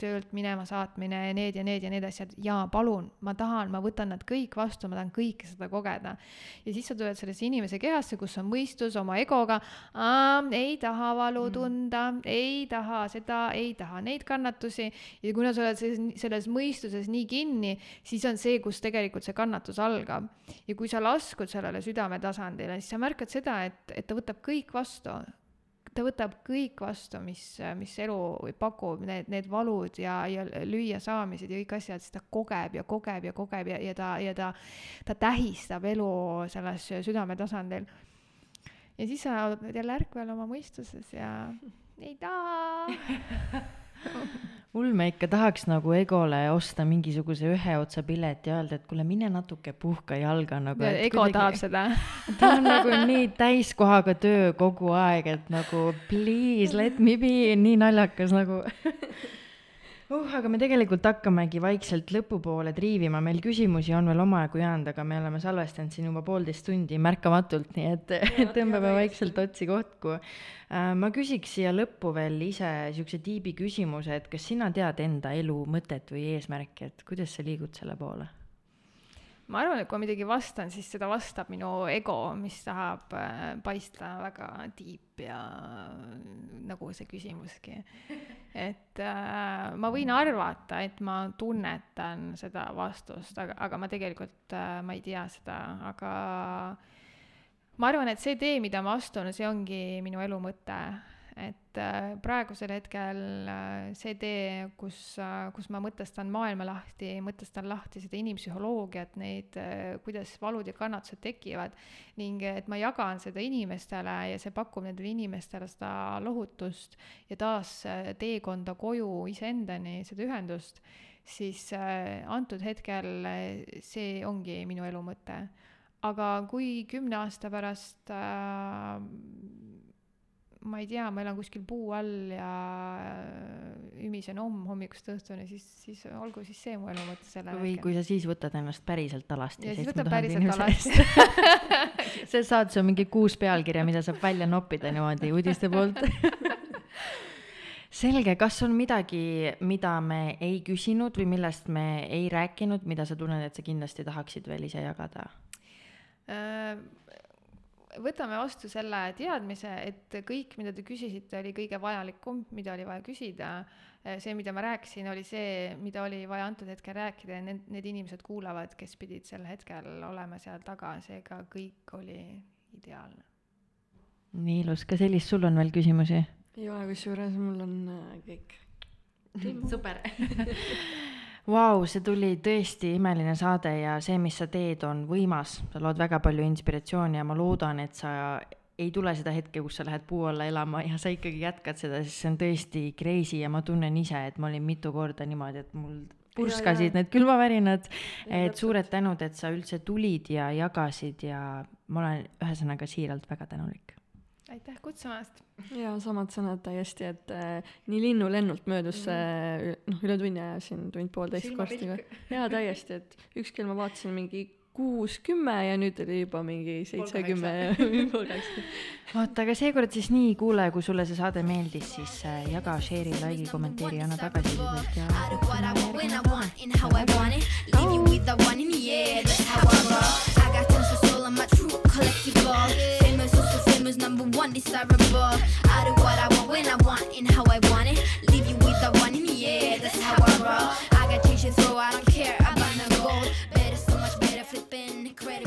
töölt minema saatmine ja need ja need ja need asjad, jaa, palun, ma tahan, ma võtan nad kõik vastu, ma tahan kõike seda kogeda. ja siis sa tuled sellesse inimese kehasse, kus on mõistus oma egoga, ei taha valu mm. tunda mm., ei taha seda, ei taha neid kannatusi ja kuna sa oled selles, selles mõistuses nii kinni, siis on see, kus tegelikult see kannatus algab. ja kui sa laskud sellele südametasandile, siis sa märkad seda, et, et ta võtab kõik vastu ta võtab kõik vastu, mis, mis elu pakub, need, need valud ja, ja lüüasaamised ja kõik asjad, siis ta kogeb ja kogeb ja kogeb ja, ja ta, ja ta, ta tähistab elu selles südametasandil. ja siis sa oled jälle ärkvel oma mõistuses ja ei taha mul me ikka tahaks nagu Egole osta mingisuguse ühe otsa pileti ja öelda, et kuule, mine natuke puhka jalga nagu. Ego kuidagi... tahab seda ta on nagu nii täiskohaga töö kogu aeg, et nagu please let me be, nii naljakas nagu uh, aga me tegelikult hakkamegi vaikselt lõpupoole triivima, meil küsimusi on veel omajagu jäänud, aga me oleme salvestanud siin juba poolteist tundi märkamatult, nii et tõmbame vaikselt otsi kokku. Äh, ma küsiks siia lõppu veel ise siukse tiibi küsimuse, et kas sina tead enda elu mõtet või eesmärki, et kuidas sa liigud selle poole? ma arvan, et kui ma midagi vastan, siis seda vastab minu ego, mis tahab äh, paista väga tiip ja nagu see küsimuski. et äh, ma võin arvata, et ma tunnetan seda vastust, aga, aga ma tegelikult äh,, ma ei tea seda, aga ma arvan, et see tee, mida ma astun, see ongi minu elu mõte et äh, praegusel hetkel äh, see tee, kus, äh, kus ma mõtestan maailma lahti, mõtestan lahti seda inimpsühholoogiat, neid, kuidas valud ja kannatused tekivad ning et ma jagan seda inimestele ja see pakub nendele inimestele seda lohutust ja taas teekonda koju iseendani, seda ühendust, siis antud hetkel see ongi minu elu mõte. Aga kui kümne aasta pärast äh, ma ei tea, ma elan kuskil puu all ja äh, ümisen homm hommikust õhtuni, siis, siis olgu siis see mu elu mõte sellel või hetkel. kui sa siis võtad ennast päriselt alasti. ja siis võtab päriselt alasti see saad su mingi kuus pealkirja, mida saab välja noppida niimoodi uudiste poolt selge, kas on midagi, mida me ei küsinud või millest me ei rääkinud, mida sa tunned, et sa kindlasti tahaksid veel ise jagada? Võtame vastu selle teadmise, et kõik, mida te küsisite, oli kõige vajalikum, mida oli vaja küsida. see, mida ma rääkisin, oli see, mida oli vaja antud hetkel rääkida ja need, need inimesed kuulavad, kes pidid sel hetkel olema seal taga, seega kõik oli ideaalne. nii ilus, kas Elis, sul on veel küsimusi? ei ole, kusjuures mul on äh, kõik. super Vau, see tuli tõesti imeline saade ja see, mis sa teed, on võimas, sa lood väga palju inspiratsiooni ja ma loodan, et sa ei tule seda hetke, kus sa lähed puu alla elama ja sa ikkagi jätkad seda, sest see on tõesti crazy ja ma tunnen ise, et ma olin mitu korda niimoodi, et mul purskasid ja, ja. need külmavärinad, et suured tänud, et sa üldse tulid ja jagasid ja ma olen ühesõnaga siiralt väga tänulik aitäh kutsumast! ja samad sõnad täiesti, et äh, nii linnulennult möödus see mm. äh, noh, üle tunni aja siin tund-poolteist korstiga. jaa, täiesti, et ükskõik, ma vaatasin mingi kuus, kümme ja nüüd oli juba mingi seitsekümme ja pool kaheksa. oota, aga seekord siis nii, kuule, kui sulle see saade meeldis, siis äh, jaga, share'i, like'i, kommenteeri, anna tagasisidet ja. Oh. Collective ball was number one desirable. I do what I want when I want and how I want it. Leave you with the one in the air, that's how I roll. I got change so I don't care about no gold. Better, so much better, flipping credit.